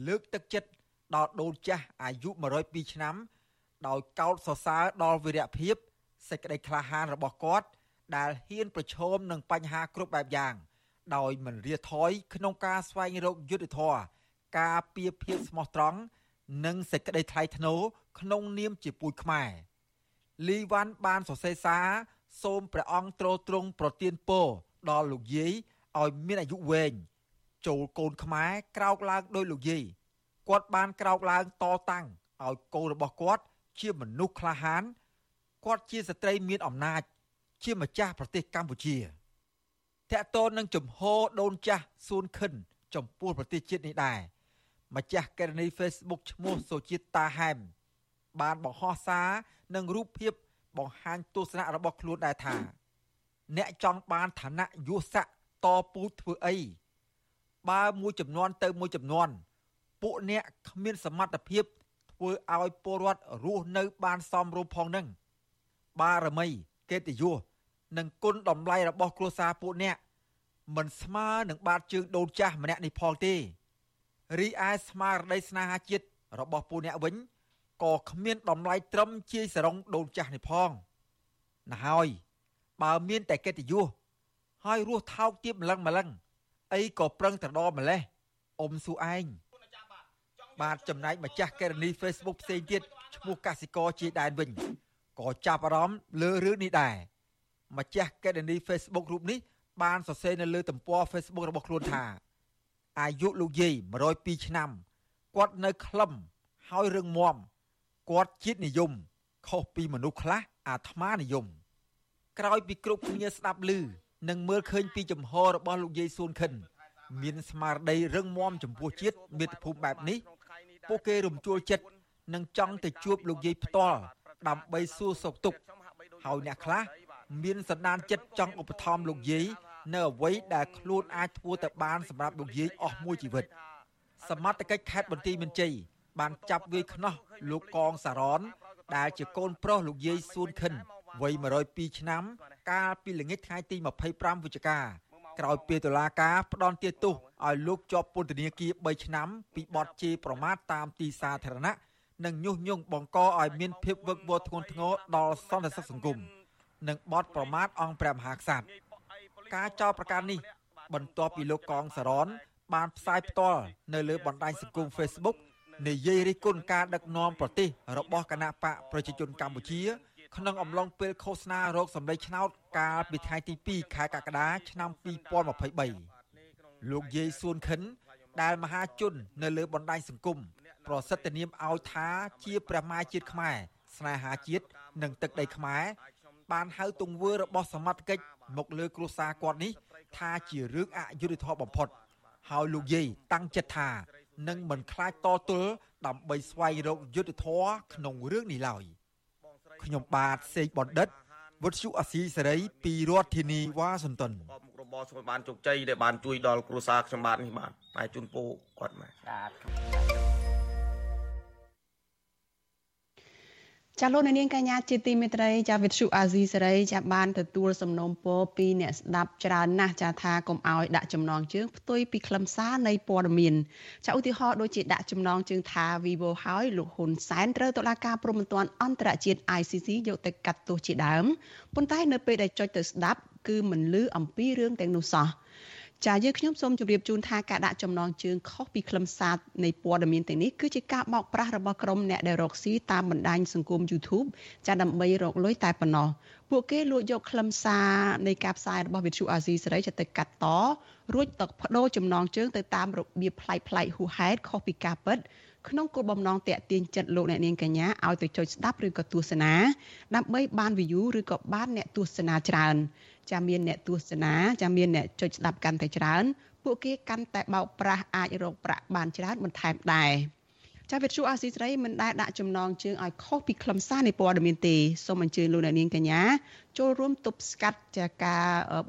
លើកទឹកចិត្តដល់ដូនចាស់អាយុ102ឆ្នាំ ដោយកោតសរសើរដល់វីរៈភាពសេចក្តីក្លាហានរបស់គាត់ ដែលហ៊ានប្រឈមនឹងបញ្ហាគ្រប់បែបយ៉ាង ដោយមិនរាថយក្នុងការស្វែងរកយុត្តិធម៌ការពៀភាពស្មោះត្រង់ និងសេចក្តីថ្លៃថ្នូរក្នុងនាមជាពូជខ្មែរលីវ៉ាន់បានសរសេរសារសូមព្រះអង្គទ្រទ្រង់ប្រទានពរដល់លោកយាយឲ្យមានអាយុវែងចូលកូនខ្មែរក្រោកឡើងដោយលោកយាយគាត់បានក្រោកឡើងតតាំងឲ្យកូនរបស់គាត់ជាមនុស្សក្លាហានគាត់ជាស្ត្រីមានអំណាច ជាម្ចាស់ប្រទេសកម្ពុជាតកតូននឹងជំហរដូនចាស់សួនខិន ចំពោះប្រទេសជាតិនេះដែរ ម្ចាស់កេរនី Facebook ឈ្មោះសូជាតិតាហែមបានបង្ហោះសារនិងរូបភាពបង្ហាញទស្សនៈរបស់ខ្លួនដែរថា អ្នកចង់បានឋានៈយុស័កតពូជធ្វើអីបើមួយចំនួនទៅមួយចំនួនពួកអ្នកគ្មានសមត្ថភាពធ្វើឲ្យពលរដ្ឋរស់នៅបានសមរម្យផងនឹងបារមីកិត្តិយសនិងគុណតម្លៃរបស់គ្រួសារពួកអ្នកមិនស្មើនឹងបាតជើងដូនចាស់ម្នាក់នេះផងទេ រីឯស្មារតីស្នេហាជាតិរបស់ពួកអ្នកវិញក៏គ្មានតម្លៃត្រឹមជាយសរងដូនចាស់នេះផងណាហើយបើមានតែកិត្តិយសហើយរស់ថោកទៀបម្លឹងម្លឹងអីក៏ប្រឹងត្រដម្លេះអ៊ំស៊ូឯងបាទចំណែកម្ចាស់កេរនី Facebook ផ្សេងទៀតឈ្មោះកសិករជាដែនវិញក៏ចាប់អារម្មណ៍លើរឿងនេះដែរម្ចាស់កេរនី Facebook រូបនេះបានសរសេរនៅលើទំព័រ Facebook របស់ខ្លួនថា អាយុលោកយាយ102ឆ្នាំគាត់នៅខ្លឹមហើយរឹងមាំគាត់ជាតិនិយម ខុសពីមនុស្សខ្លះអាត្មានិយម ក្រោយពីគ្រប់គ្នាស្ដាប់ឮនិងមើលឃើញពីចំហរបស់លោកយាយសួនខិន មានស្មារតីរឹងមាំចំពោះជាតិមាតុភូមិបែបនេះពួកគេរំជួលចិត្តនិងចង់ទៅជួបលោកយាយផ្ទាល់ដើម្បីសួរសុខទុក្ខហើយអ្នកខ្លះមានសន្តានចិត្តចង់ឧបត្ថម្ភលោកយាយ នៅអ្វីដែលខ្លួនអាចធ្វើទៅបានសម្រាប់លោកយាយអស់មួយជីវិតសមត្ថកិច្ចខេត្តបន្ទាយមានជ័យបានចាប់វាយខ្នោះលោកកងសារ៉នដែលជាកូនប្រុសលោកយាយសួនខិនវ័យ102ឆ្នាំ កាលពីល្ងាចថ្ងៃទី25វិច្ឆិកាក្រោយពេលតុលាការផ្ដន្ទាទោសឲ្យលោកជាប់ពន្ធនាគារ3ឆ្នាំពីបទជេរប្រមាថតាមទីសាធារណៈនិងញុះញង់បង្កឲ្យមានភាពវឹកវរធ្ងន់ធ្ងរដល់សន្តិសុខសង្គមនិងបទប្រមាថអង្គព្រះមហាក្សត្រ ការចោទប្រកាន់នេះ បន្ទាប់ពីលោកកងសរន បានផ្សាយផ្ទាល់នៅលើបណ្ដាញសង្គម Facebook និយាយរិះគន់ការដឹកនាំប្រទេសរបស់គណៈបកប្រជាជនកម្ពុជា ក្នុងអំឡុងពេលឃោសនារោគសម្លេងឆ្នោតកាលពីថ្ងៃទី2ខែកក្កដាឆ្នាំ2023លោកយាយសួនខិន ដែលមហាជន នៅលើបណ្ដាញសង្គមប្រសិទ្ធនាមឲ្យថាជាព្រះមាជាតិខ្មែរស្នេហាជាតិនិងទឹកដីខ្មែរបានហៅទង្វើរបស់សមត្ថកិច្ច មកលើគ្រួសារគាត់នេះថាជារឿងអយុត្តិធម៌បំផុត ហើយលោកយាយតាំងចិត្តថានឹងមិនខ្លាចតទល់ដើម្បីស្វែងរកយុត្តិធម៌ក្នុងរឿងនេះឡើយខ្ញុំបាទសេកបណ្ឌិតវុទ្ធុអាស៊ីសេរីពីរដ្ឋធានីវ៉ាស៊ីនតោនមុខរបរសម្បានជោគជ័យដែលបានជួយដល់គ្រួសារខ្ញុំបាទនេះបាទតែជូនពរគាត់បាទ ចាលោកនាងកញ្ញាជាទីមេត្រីចាវិទ្យុអាស៊ីសេរីចាបានទទួលសំណូមពរពីអ្នកស្ដាប់ច្រើនណាស់ចាថាកុំឲ្យដាក់ចំណងជើងផ្ទុយពីខ្លឹមសារនៃព័ត៌មានចាឧទាហរណ៍ដូចជាដាក់ចំណងជើងថា Vivo ហើយលោកហ៊ុនសែនត្រូវតុលាការព្រហ្មទណ្ឌអន្តរជាតិ ICC យកទៅកាត់ទោសជាដើមប៉ុន្តែនៅពេលដែលចុចទៅស្ដាប់គឺមិនលឺអំពីរឿងទាំងនោះសោះ ចាយើងខ្ញុំសូមជម្រាបជូនថាការដាក់ចំណងជើងខុសពីខ្លឹមសារនៃព័ត៌មានទាំងនេះគឺជាការបោកប្រាស់របស់ក្រុមអ្នកដែលរកស៊ីតាមបណ្ដាញសង្គម YouTube ចាដើម្បីរកលុយតែប៉ុណ្ណោះពួកគេលួចយកខ្លឹមសារនៃការផ្សាយរបស់វិទ្យុអាស៊ីសេរីទៅកាត់តរួចទៅបដូរចំណងជើងទៅតាមរបៀបប្លែកៗហួសហេតុខុសពីការពិតក្នុងគោលបំណងតាក់ទាញចិត្តលោកអ្នកនាងកញ្ញាឲ្យទៅចុចស្ដាប់ឬក៏ទស្សនាដើម្បីបាន view ឬក៏បានអ្នកទស្សនាច្រើន ចាមានអ្នកទស្សនាចាមានអ្នកចុចស្ដាប់កាន់តែច្រើន ពួកគេកាន់តែបោកប្រាស់អាចរកប្រាក់បានច្រើនបន្ថែមដែរចាវិទ្យុអាស៊ីសេរីមិនដែលដាក់ចំណងជើងឲ្យខុសពីខ្លឹមសារនៃព័ត៌មានទេសូមអញ្ជើញលោកអ្នកនាងកញ្ញាចូលរួមទប់ស្កាត់ចាការ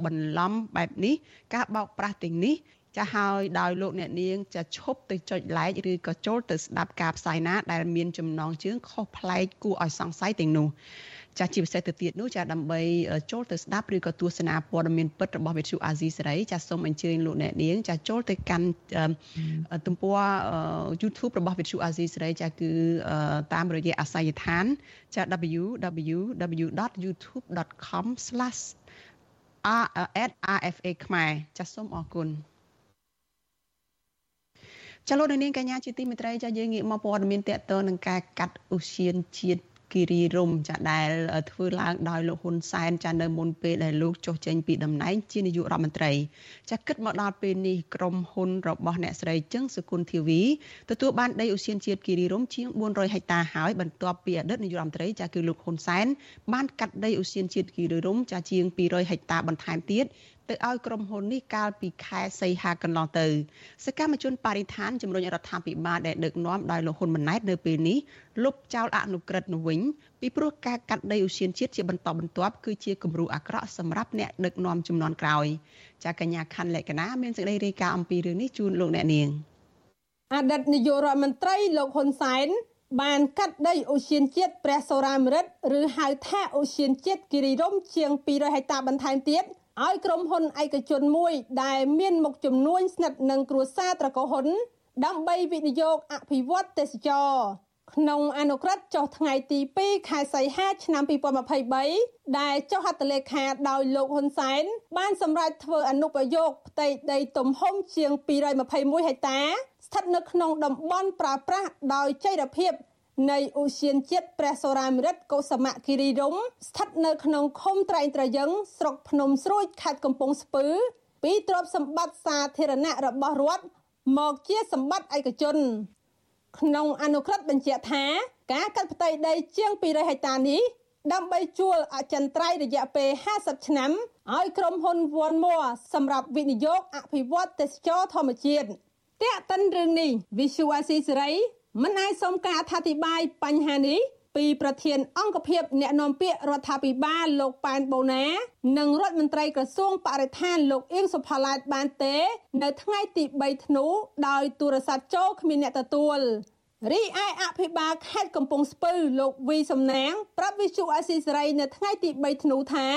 បន្លំបែបនេះ ការបោកប្រាស់ទាំងនេះចាហើយដោយលោកអ្នកនាងចាឈប់ទៅចុច like ឬក៏ចូលទៅស្ដាប់ការផ្សាយណាដែលមានចំណងជើងខុសប្លែកគួរឲ្យសង្ស័យទាំងនោះ ចាជាពិសេសទៅទៀតនោះចាដើម្បីចូលទៅស្ដាប់ឬក៏ទស្សនាព័ត៌មានពិតរបស់វិទ្យុអាស៊ីសេរីចាសូមអញ្ជើញលោកអ្នកនាងចាចូលទៅកាន់ទំព័រ YouTube របស់វិទ្យុអាស៊ីសេរីចាគឺតាមរយៈអាស័យដ្ឋានចា www.youtube.com/rfa ខ្មែរចាសូមអរគុណចលនានាងកញ្ញាជាទីមេត្រីចាយើងងាកមកព័ត៌មានតកតនឹងការកាត់ឧស្សាហជាតិ គិរីរំចាដែលធ្វើឡើងដោយលោកហ៊ុនសែនចានៅមុនពេលដែលលោកចុះចេញពីតំណែងជានាយករដ្ឋមន្ត្រីចាគិតមកដល់ពេលនេះក្រុមហ៊ុនរបស់អ្នកស្រីចឹងសុគន្ធធាវីទទួលបានដីឧស្សាហជាតិគិរីរំជាង400ហិកតាហើយបន្ទាប់ពីអតីតនាយករដ្ឋមន្ត្រីចាគឺលោកហ៊ុនសែនបានកាត់ដីឧស្សាហជាតិគិរីរំចាជាង200ហិកតាបន្ថែមទៀត ទៅឲ្យក្រុមហ៊ុននេះកាលពីខែសីហាកន្លងទៅសកម្មជនបរិស្ថានជំរុញរដ្ឋាភិបាលដែលដឹកនាំដោយលោកហ៊ុនម៉ាណែតនៅពេលនេះលុបចោលអនុក្រឹត្យនោះវិញពីព្រោះការកាត់ដីឧស្សាហជាតិជាបន្តបន្ទាប់គឺជាគំរូអាក្រក់សម្រាប់អ្នកដឹកនាំចំនួនក្រោយចាកញ្ញាខណ្ឌលក្ខណាមានសេចក្តីរាយការណ៍អំពីរឿងនេះជូនលោកអ្នកនាងអតីតនាយករដ្ឋមន្ត្រីលោកហ៊ុនសែនបានកាត់ដីអូសៀនជាតិព្រះសូរាមរិតឬហៅថាអូសៀនជាតិគិរីរំជាង200ហិកតាបន្ថែមទៀត ឲ្យក្រុមហ៊ុនឯកជនមួយដែលមានមុខចំនួនស្និទ្ធនឹងគ្រួសារត្រកូលហ៊ុនដើម្បីវិនិយោគអភិវឌ្ឍទេសចរក្នុងអនុក្រឹត្យចុះថ្ងៃទី2ខែសីហាឆ្នាំ2023ដែលចុះហត្ថលេខាដោយលោកហ៊ុនសែនបានសម្រេចធ្វើអនុប្រយោគផ្ទៃដីទំហំជាង221ហិកតាស្ថិតនៅក្នុងតំបន់ប្រើប្រាស់ដោយចីរភាព នៃឧស្សាហជាតិព្រះសូរាមិរិតកុសមគិរីរំស្ថិតនៅក្នុងឃុំត្រែងត្រយឹងស្រុកភ្នំស្រួយខេត្តកំពង់ស្ពឺពីទ្រព្យសម្បត្តិសាធារណៈរបស់រដ្ឋមកជាសម្បត្តិឯកជន ក្នុងអនុក្រឹត្យបញ្ជាក់ថា ការកាត់ផ្ទៃដីជាង200ហិកតានេះដើម្បីជួលអចិន្ត្រៃយ៍រយៈពេល50ឆ្នាំឲ្យក្រុមហ៊ុនវ៉ាន់មួសម្រាប់វិនិយោគអភិវឌ្ឍទេសចរធម្មជាតិតាក់តិនរឿងនេះ Visual Series មិនអាចសុំការអធិប្បាយបញ្ហានេះពីប្រធានអង្គភិបអ្នកនាំពាក្យរដ្ឋាភិបាលលោកប៉ែនបូណា និងរដ្ឋមន្ត្រីក្រសួងបរិស្ថានលោកអៀងសុផាឡែតបានទេ នៅថ្ងៃទី3ធ្នូដោយទូរស័ព្ទចូលគ្មានអ្នកទទួលរីឯអភិបាលខេត្តកំពង់ស្ពឺលោកវីសំណាងប្រាប់វិសុអាស៊ីសេរីនៅថ្ងៃទី3ធ្នូថា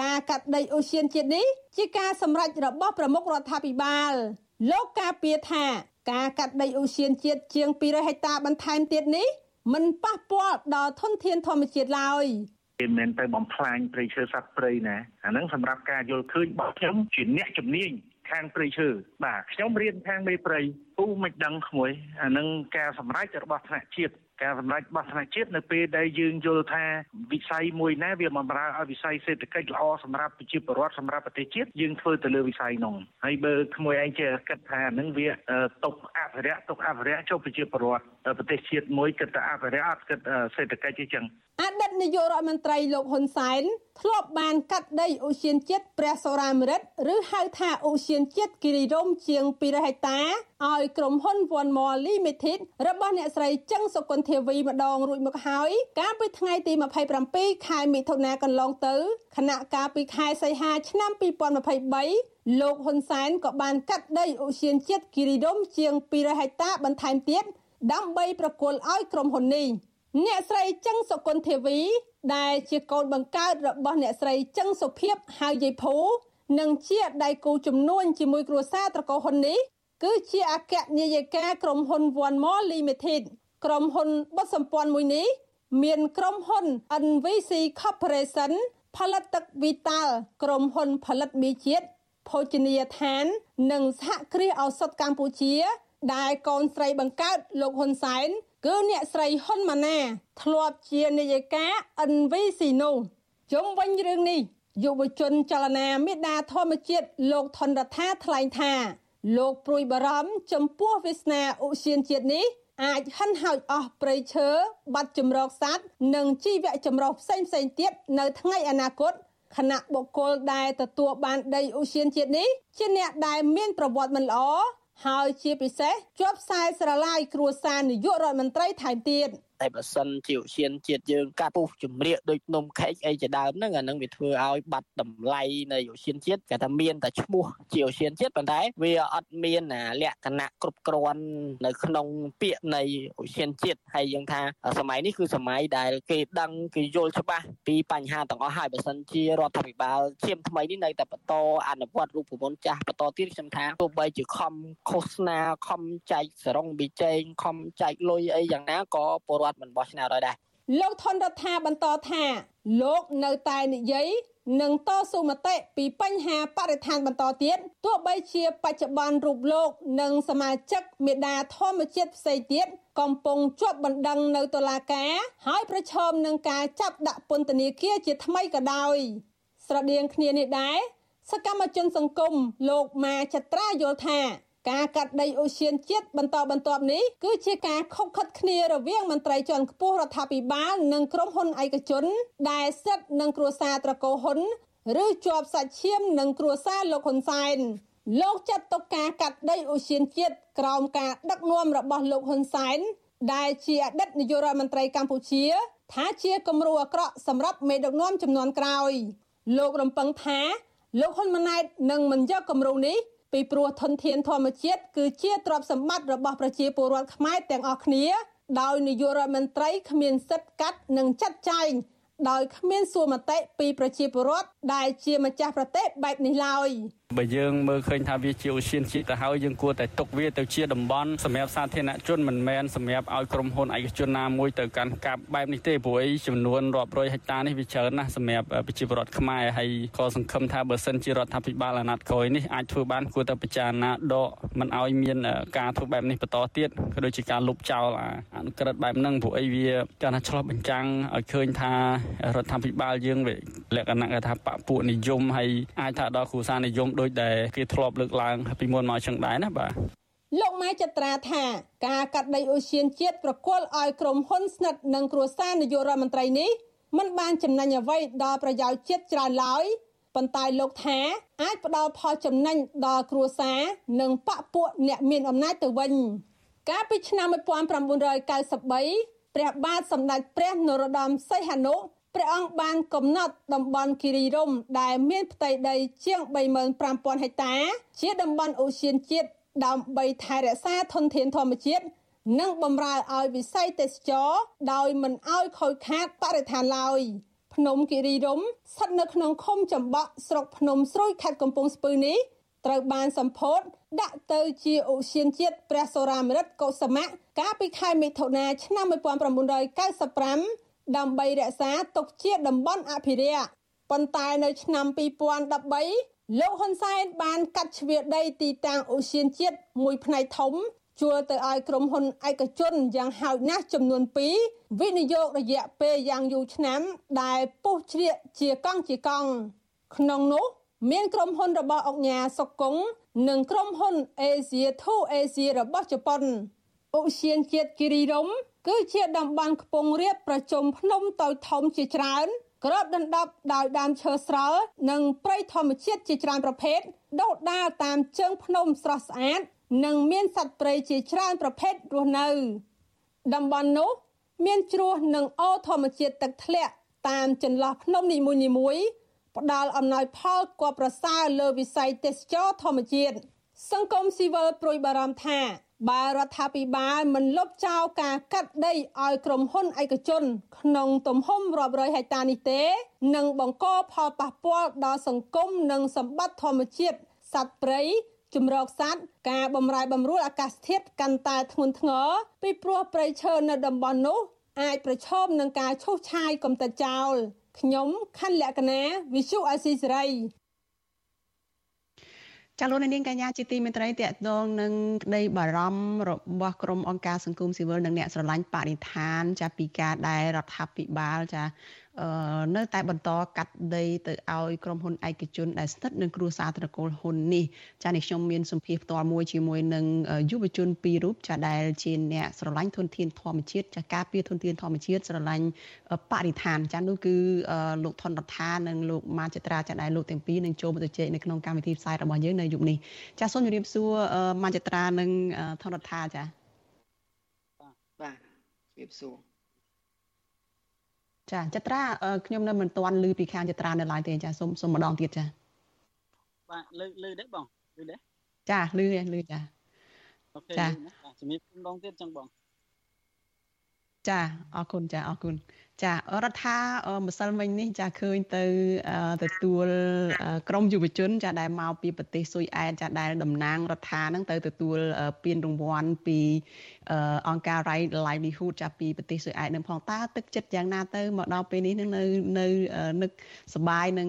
ការកាត់ដីអូសៀនជាតិនេះជាការសម្រេចរបស់ប្រមុខរដ្ឋាភិបាលលោកការពារថា ការកាត់ដីឧស្សាហជាតិជាង200ហិកតាបន្ថែមទៀតនេះមិនប៉ះពាល់ដល់ធនធានធម្មជាតិឡើយគេមិនទៅបំផ្លាញព្រៃឈើសត្វព្រៃណាអាហ្នឹងសម្រាប់ការយល់ឃើញរបស់ខ្ញុំជាអ្នកជំនាញខាងព្រៃឈើបាទខ្ញុំរៀនខាងមេព្រៃពូមិនដឹងក្មួយអានឹងការសម្រេចរបស់ថ្នាក់ជាតិ ការសម្រេចរបស់ថ្នាក់ជាតិនៅពេលដែលយើងយល់ថាវិស័យមួយណាវាបំរើឲ្យវិស័យសេដ្ឋកិច្ចល្អសម្រាប់ប្រជាពលរដ្ឋសម្រាប់ប្រទេសជាតិយើងធ្វើទៅលើវិស័យនោះហើយបើក្មួយឯងចេះគិតថានឹងវាຕົកអភិរក្សຕົកអភិរក្សចុះប្រជាពលរដ្ឋប្រទេសជាតិមួយគិតតែអភិរក្សអត់គិតសេដ្ឋកិច្ចទេចឹងអតីតនាយករដ្ឋមន្ត្រីលោកហ៊ុនសែនធ្លាប់បានកាត់ដីអូសៀនជាតិព្រះសូរាមរិតឬហៅថាអូសៀនជាតិគិរីរំជាង200ហិកតា ឲ្យក្រុមហ៊ុន One More Limited របស់អ្នកស្រីចឹងសុគន្ធាវីម្ដងរួចមកហើយកាលពីថ្ងៃទី27ខែមិថុនាកន្លងទៅខណៈកាលពីខែសីហាឆ្នាំ2023លោកហ៊ុនសែនក៏បានកាត់ដីអូសៀនជាតិគិរីរំជាង200ហិកតាបន្ថែមទៀតដើម្បីប្រគល់ឲ្យក្រុមហ៊ុននេះអ្នកស្រីចឹងសុគន្ធាវី ដែលជាកូនបង្កើតរបស់អ្នកស្រីចឹងសុភីបហៅយាយភូនិងជាដៃគូជំនួញជាមួយគ្រួសារត្រកូលហ៊ុននេះ គឺជាអគ្គនាយិកាក្រុមហ៊ុន One More Limited ក្រុមហ៊ុនបុតសម្ព័ន្ធមួយនេះ មានក្រុមហ៊ុន NVC Corporation ផលិតទឹក Vital ក្រុមហ៊ុន ផលិតមីជាតិភោជនីយដ្ឋាន និងសហគ្រាសឱសថកម្ពុជា ដែលកូនស្រីបង្កើតលោកហ៊ុនសែនគឺអ្នកស្រីហ៊ុនម៉ាណាធ្លាប់ជានាយិកា NVC នោះជុំវិញរឿងនេះយុវជនចលនាមេដាធម្មជាតិលោកថនរដ្ឋាថ្លែងថា លោកព្រួយបារម្ភចំពោះវាសនាឧស្សាហជាតិនេះអាចហិនហោចអស់ព្រៃឈើបាត់ចម្រោកសត្វនិងជីវៈចម្រុះផ្សេងផ្សេងទៀតនៅថ្ងៃអនាគតគណៈបុគ្គលដែលទទួលបានដីឧស្សាហជាតិនេះជាអ្នកដែលមានប្រវត្តិមិនល្អហើយជាពិសេសជាប់ខ្សែស្រឡាយគ្រួសារនាយករដ្ឋមន្ត្រីថែមទៀត តែបើសិនជាឧស្សាហជាតិយើងកាត់ពុះជំរាកដូចនំខេកអីជាដើមហ្នឹងអានឹងវាធ្វើឲ្យបាត់តម្លៃនៃឧស្សាហជាតិគេថាមានតែឈ្មោះជាឧស្សាហជាតិប៉ុន្តែវាអត់មានលក្ខណៈគ្រប់គ្រាន់នៅក្នុងពាក្យនៃឧស្សាហជាតិហើយយើងថាសម័យនេះគឺសម័យដែលគេដឹងគេយល់ច្បាស់ពីបញ្ហាទាំងអស់ហើយបើសិនជារដ្ឋាភិបាលឈាមថ្មីនេះនៅតែបន្តអនុវត្តរូបមន្តចាស់បន្តទៀតខ្ញុំថាទោះបីជាខំឃោសនាខំចែកសរងប៊ីចេងខំចែកលុយអីយ៉ាងណាក៏ពលរដ្ឋមិនបោះឆ្នោតឲ្យដែរលោកថនរដ្ឋាបន្តថាលោកនៅតែនិយាយនឹងតស៊ូមតិពីបញ្ហាបរិស្ថានបន្តទៀតទោះបីជាបច្ចុប្បន្នរូបលោក និងសមាជិកមេដាធម្មជាតិផ្សេងទៀតកំពុងជាប់បណ្ដឹងនៅតុលាការ ហើយប្រឈមនឹងការចាប់ដាក់ពន្ធនាគារជាថ្មីក៏ដោយ ស្រដៀងគ្នានេះដែរសកម្មជនសង្គមលោកម៉ាចត្រាយល់ថា ការកាត់ដីអូសៀនជាតិបន្តបន្ទាប់នេះគឺជាការខុបខិតគ្នារវាងមន្ត្រីជាន់ខ្ពស់រដ្ឋាភិបាលនិងក្រុមហ៊ុនឯកជន ដែលស្ថិតនឹងគ្រួសារត្រកូលហ៊ុនឬជាប់សាច់ឈាមនឹងគ្រួសារលោកហ៊ុនសែនលោកចាត់ទុកការកាត់ដីអូសៀនជាតិក្រោមការដឹកនាំរបស់លោកហ៊ុនសែនដែលជាអតីតនាយករដ្ឋមន្ត្រីកម្ពុជា ថាជាគំរូអាក្រក់សម្រាប់មេដឹកនាំចំនួនក្រោយ លោករំពឹងថាលោកហ៊ុនម៉ាណែតនឹងមិនយកគំរូនេះ ពីព្រោះធនធានធម្មជាតិគឺជាទ្រព្យសម្បត្តិរបស់ប្រជាពលរដ្ឋខ្មែរទាំងអស់គ្នា ដោយនាយករដ្ឋមន្ត្រីគ្មានសិទ្ធិកាត់និងចាត់ចែង ដោយគ្មានសួរមតិពីប្រជាពលរដ្ឋដែលជាម្ចាស់ប្រទេសបែបនេះឡើយបើយើងមើលឃើញថាវាជាឧស្សាហជាតិទៅហើយយើងគួរតែទុកវាទៅជាតំបន់សម្រាប់សាធារណជនមិនមែនសម្រាប់ឲ្យក្រុមហ៊ុនឯកជនណាមួយទៅកាន់កាប់បែបនេះទេព្រោះអីចំនួនរាប់រយហិកតានេះវាច្រើនណាស់សម្រាប់ប្រជាពលរដ្ឋខ្មែរហើយក៏សង្ឃឹមថាបើសិនជារដ្ឋាភិបាលអាណត្តិក្រោយនេះអាចធ្វើបានគួរតែពិចារណាដកមិនឲ្យមានការធ្វើបែបនេះបន្តទៀតក៏ដូចជាការលុបចោលអនុក្រឹត្យបែបហ្នឹងព្រោះអីវាចាស់ថាឆ្លោះបញ្ចាំងឲ្យឃើញថារដ្ឋាភិបាលយើងវាលក្ខណៈថាបពុនិយមហើយអាចថាដល់គ្រួសារនិយមដូចដែលគេធ្លាប់លើកឡើងពីមុនមកចឹងដែរណាបាទលោកម៉ែចត្រាថាការកាត់ដីអូសៀនជាតិប្រគល់ឲ្យក្រុមហ៊ុនស្និទ្ធនឹងគ្រួសារនាយករដ្ឋមន្ត្រីនេះมันបានចំណេញអ្វីដល់ប្រយោជន៍ជាតិច្រើនឡើយប៉ុន្តែលោកថាអាចផ្ដល់ផលចំណេញដល់គ្រួសារនិងបពពួកអ្នកមានអំណាចទៅវិញកាលពីឆ្នាំ1993ព្រះបាទសម្ដេចព្រះនរោត្តមសីហនុ ព្រះអង្គបានកំណត់តំបន់គិរីរម្យដែលមានផ្ទៃដីជាង35000ហិកតា ជាតំបន់អូសៀនជាតិដើម្បីថែរក្សាធនធានធម្មជាតិនិងបំរើឲ្យវិស័យទេសចរដោយមិនឲ្យខូចខាតបរិស្ថានឡើយភ្នំគិរីរម្យស្ថិតនៅក្នុងឃុំចំបក់ស្រុកភ្នំស្រួយខេត្តកំពង់ស្ពឺនេះត្រូវបានសម្ពោធដាក់ទៅជាឧស្សាហជាតិព្រះសូរាមរិតកុសមៈកាលពីខែមិថុនាឆ្នាំ1995 ដើម្បីរក្សាទុកជាតំបន់អភិរក្សប៉ុន្តែនៅឆ្នាំ2013លោកហ៊ុនសែនបានកាត់ជ្រឿដីទីតាំងអូសៀនជាតិមួយផ្នែកធំជួលទៅឲ្យក្រុមហ៊ុនឯកជនយ៉ាងហោចណាស់ចំនួន2វិនិយោគរយៈពេលយ៉ាងយូរឆ្នាំ ដែលពុះជ្រៀកជាកង់ជាកង់ក្នុងនោះមានក្រុមហ៊ុនរបស់អង្គញាសុកុងនិងក្រុមហ៊ុន Asia 2 Asia របស់ជប៉ុន ឧស្សាហជាតិគិរីរម្យគឺជាតំបន់ខ្ពង់រាបប្រជុំភ្នំតូចធំជាច្រើនក្របដណ្ដប់ដោយដើមឈើស្រល់និងព្រៃធម្មជាតិជាច្រើនប្រភេទដុះដាលតាមជើងភ្នំស្រស់ស្អាត និងមានសត្វព្រៃជាច្រើនប្រភេទរស់នៅតំបន់នោះ មានជ្រោះនិងអូរធម្មជាតិទឹកធ្លាក់តាមចន្លោះភ្នំនីមួយៗផ្ដល់អំណោយផលគួរប្រសើរលើវិស័យទេសចរធម្មជាតិសង្គមស៊ីវិលប្រួយបារម្ភថា បើរដ្ឋាភិបាលមិនលុបចោលការកាត់ដីឲ្យក្រុមហ៊ុនឯកជន ក្នុងទំហំរាប់រយហិកតានេះទេនឹងបង្កផលប៉ះពាល់ដល់សង្គមនិងសម្បត្តិធម្មជាតិសត្វព្រៃជំរកសត្វការបំរែបំរួលអាកាសធាតុកាន់តែធ្ងន់ធ្ងរពីព្រោះព្រៃឈើនៅតំបន់នោះ អាចប្រឈមនឹងការឈូសឆាយកំទេចចោលខ្ញុំខណ្ឌលក្ខណាវិសុអាស៊ីសេរី ចាលោកនាងកញ្ញាជាទីមេត្រីតកតងនឹងក្តីបារម្ភរបស់ក្រមអង្គការសង្គមស៊ីវិលនិងអ្នកស្រឡាញ់បរិស្ថាន ចាពីការដែលរដ្ឋាភិបាលចា នៅតែបន្តកាត់ដីទៅឲ្យក្រុមហ៊ុនឯកជនដែលស្ថិតនឹងគ្រួសារត្រកូលហ៊ុននេះចានេះខ្ញុំមានសម្ភារផ្ទាល់មួយជាមួយនឹងយុវជនពីររូបចាដែលជាអ្នកស្រឡាញ់ធនធានធម្មជាតិចាការពារធនធានធម្មជាតិស្រឡាញ់បរិស្ថានចានោះគឺលោកថនរដ្ឋានិងលោកម៉ាចត្រាចាដែលលោកទាំងពីរនឹងចូលមកជែកនៅក្នុងកម្មវិធីផ្សាយរបស់យើងនៅយុគនេះចាសូមជម្រាបសួរម៉ាចត្រានិងថនរដ្ឋាចាបាទជម្រាបសួរ ចាចត្រាខ្ញុំនៅមិនទាន់ឮពីខាងចត្រានៅឡើយទេចាសូមសូមម្ដងទៀតចាបាទឮឮទេបងឮទេចាឮឮចាអូខេចាជំរាបម្ដងទៀតចឹងបង ចាអរគុណចាអរគុណចារដ្ឋាម្សិលមិញនេះចាឃើញទៅទទួលក្រមយុវជន ចាដែលមកពីប្រទេសស៊ុយអែតចាដែលតំណាងរដ្ឋានឹងទៅទទួលពានរង្វាន់ពីអង្គការ Right Livelihood ចាពីប្រទេសស៊ុយអែតនឹងផងតើទឹកចិត្តយ៉ាងណាទៅមកដល់ពេលនេះនឹងនៅនៅនឹកសបាយនឹង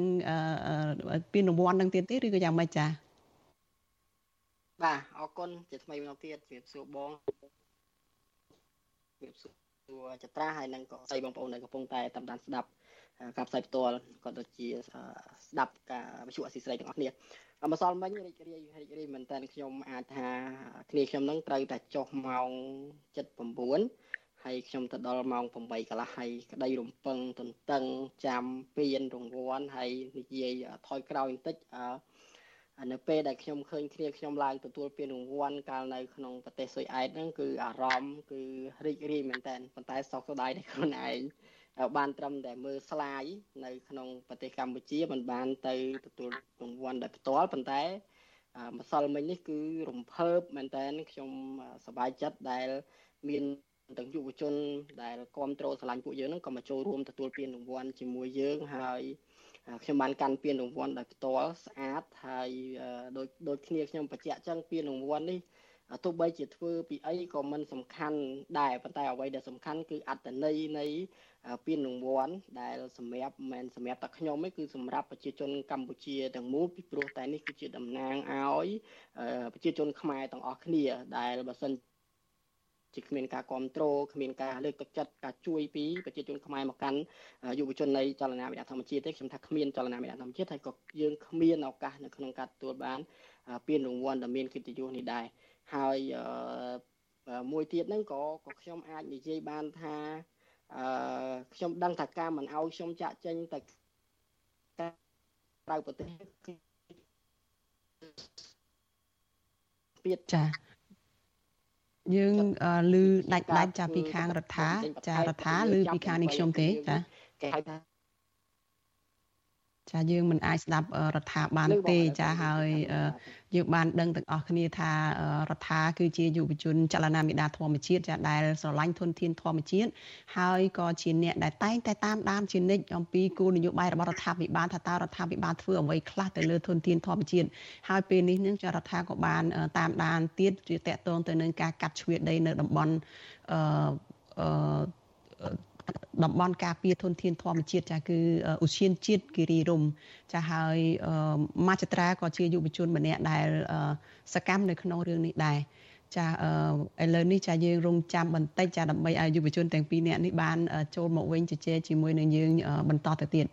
ពានរង្វាន់នឹងទៀតទេឬក៏យ៉ាងម៉េចចាបាទអរគុណជាថ្មីម្ដងទៀតជម្រាបសួរបងជម្រាបសួរ សួរចត្រាហើយនឹងក៏ស្អីបងប្អូនដែលកំពុងតែតាមដានស្ដាប់ការផ្សាយផ្ទាល់ក៏ដូចជាស្ដាប់ការវិទ្យុអស៊ីសេរីទាំងអស់គ្នាម្សិលមិញរីករាយរីករាយមែនតើខ្ញុំអាចថាគ្នាខ្ញុំនឹងត្រូវតែចុះម៉ោង7:09ហើយខ្ញុំទៅដល់ម៉ោង8កន្លះហើយក្តីរំពឹងទន្ទឹងចាំពៀនរង្វាន់ហើយនិយាយថយក្រោយបន្តិចអឺ នៅពេលដែលខ្ញុំឃើញគ្នាខ្ញុំឡើងទទួលពានរង្វាន់កាលនៅក្នុងប្រទេសស៊ុយអែតហ្នឹងគឺអារម្មណ៍គឺរីករាយមែនតើប៉ុន្តែសោកស្ដាយដែលខ្លួនឯងបានត្រឹមតែមើលស្លាយនៅក្នុងប្រទេសកម្ពុជាមិនបានទៅទទួលរង្វាន់ដោយផ្ទាល់ប៉ុន្តែម្សិលមិញនេះគឺរំភើបមែនតើខ្ញុំសប្បាយចិត្តដែលមានទាំងយុវជនដែលគ្រប់គ្រងឆ្លាញ់ពួកយើងហ្នឹងក៏មកចូលរួមទទួលពានរង្វាន់ជាមួយយើងហើយ ខ្ញុំបានកាន់ពានរង្វាន់ដោយផ្ទាល់ស្អាតហើយដូចដូចគ្នាខ្ញុំបញ្ជាក់ចឹងពានរង្វាន់នេះទោះបីជាធ្វើពីអីក៏មិនសំខាន់ដែរប៉ុន្តែអ្វីដែលសំខាន់គឺអត្តន័យនៃពានរង្វាន់ដែលសម្រាប់មិនសម្រាប់តែខ្ញុំទេគឺសម្រាប់ប្រជាជនកម្ពុជាទាំងមូលពីព្រោះតែនេះគឺជាតំណាងឲ្យប្រជាជនខ្មែរទាំងអស់គ្នាដែលបើសិន ជាគ្មានការគ្រប់គ្រងគ្មានការលើកទឹកចិត្តការជួយពីប្រជាជនខ្មែរមកកាន់យុវជននៃចលនាវិទ្យាធម្មជាតិទេខ្ញុំថាគ្មានចលនាវិទ្យាធម្មជាតិហើយក៏យើងគ្មានឱកាសនៅក្នុងការទទួលបានពានរង្វាន់ដ៏មានកិត្តិយសនេះដែរហើយមួយទៀតហ្នឹងក៏ក៏ខ្ញុំអាចនិយាយបានថាអឺខ្ញុំដឹងថាការមិនអោយខ្ញុំចាក់ចេញទៅក្រៅប្រទេសទៀតចា យើងឮដាច់ដាច់ចាពីខាងរដ្ឋាចារដ្ឋាឬពីខាងនេះខ្ញុំទេចាគេហៅថា ចាយើងមិនអាចស្ដាប់រដ្ឋាបានទេចាហើយយើងបានដឹងទាំងអស់គ្នាថារដ្ឋាគឺជាយុវជនចលនាមេដាធម្មជាតិចាដែលស្រឡាញ់ធនធានធម្មជាតិហើយក៏ជាអ្នកដែលតែងតែតាមដានជានិច្ចអំពីគោលនយោបាយរបស់រដ្ឋាភិបាលថាតើរដ្ឋាភិបាលធ្វើអ្វីខ្លះទៅលើធនធានធម្មជាតិហើយពេលនេះនឹងចារដ្ឋាក៏បានតាមដានទៀតជាតកតងទៅនឹងការកាត់ជ្រឿដីនៅតំបន់អឺ តំបន់ការពារធនធានធម្មជាតិចាគឺឧស្សាហជាតិគិរីរំចាហើយមាចត្រាក៏ជាយុវជនម្នាក់ដែលសកម្មនៅក្នុងរឿងនេះដែរចាឥឡូវនេះចាយើងរងចាំបន្តិចចាដើម្បីឲ្យយុវជនទាំងពីរនាក់នេះបានចូលមកវិញជជែកជាមួយនឹងយើងបន្តទៅទៀត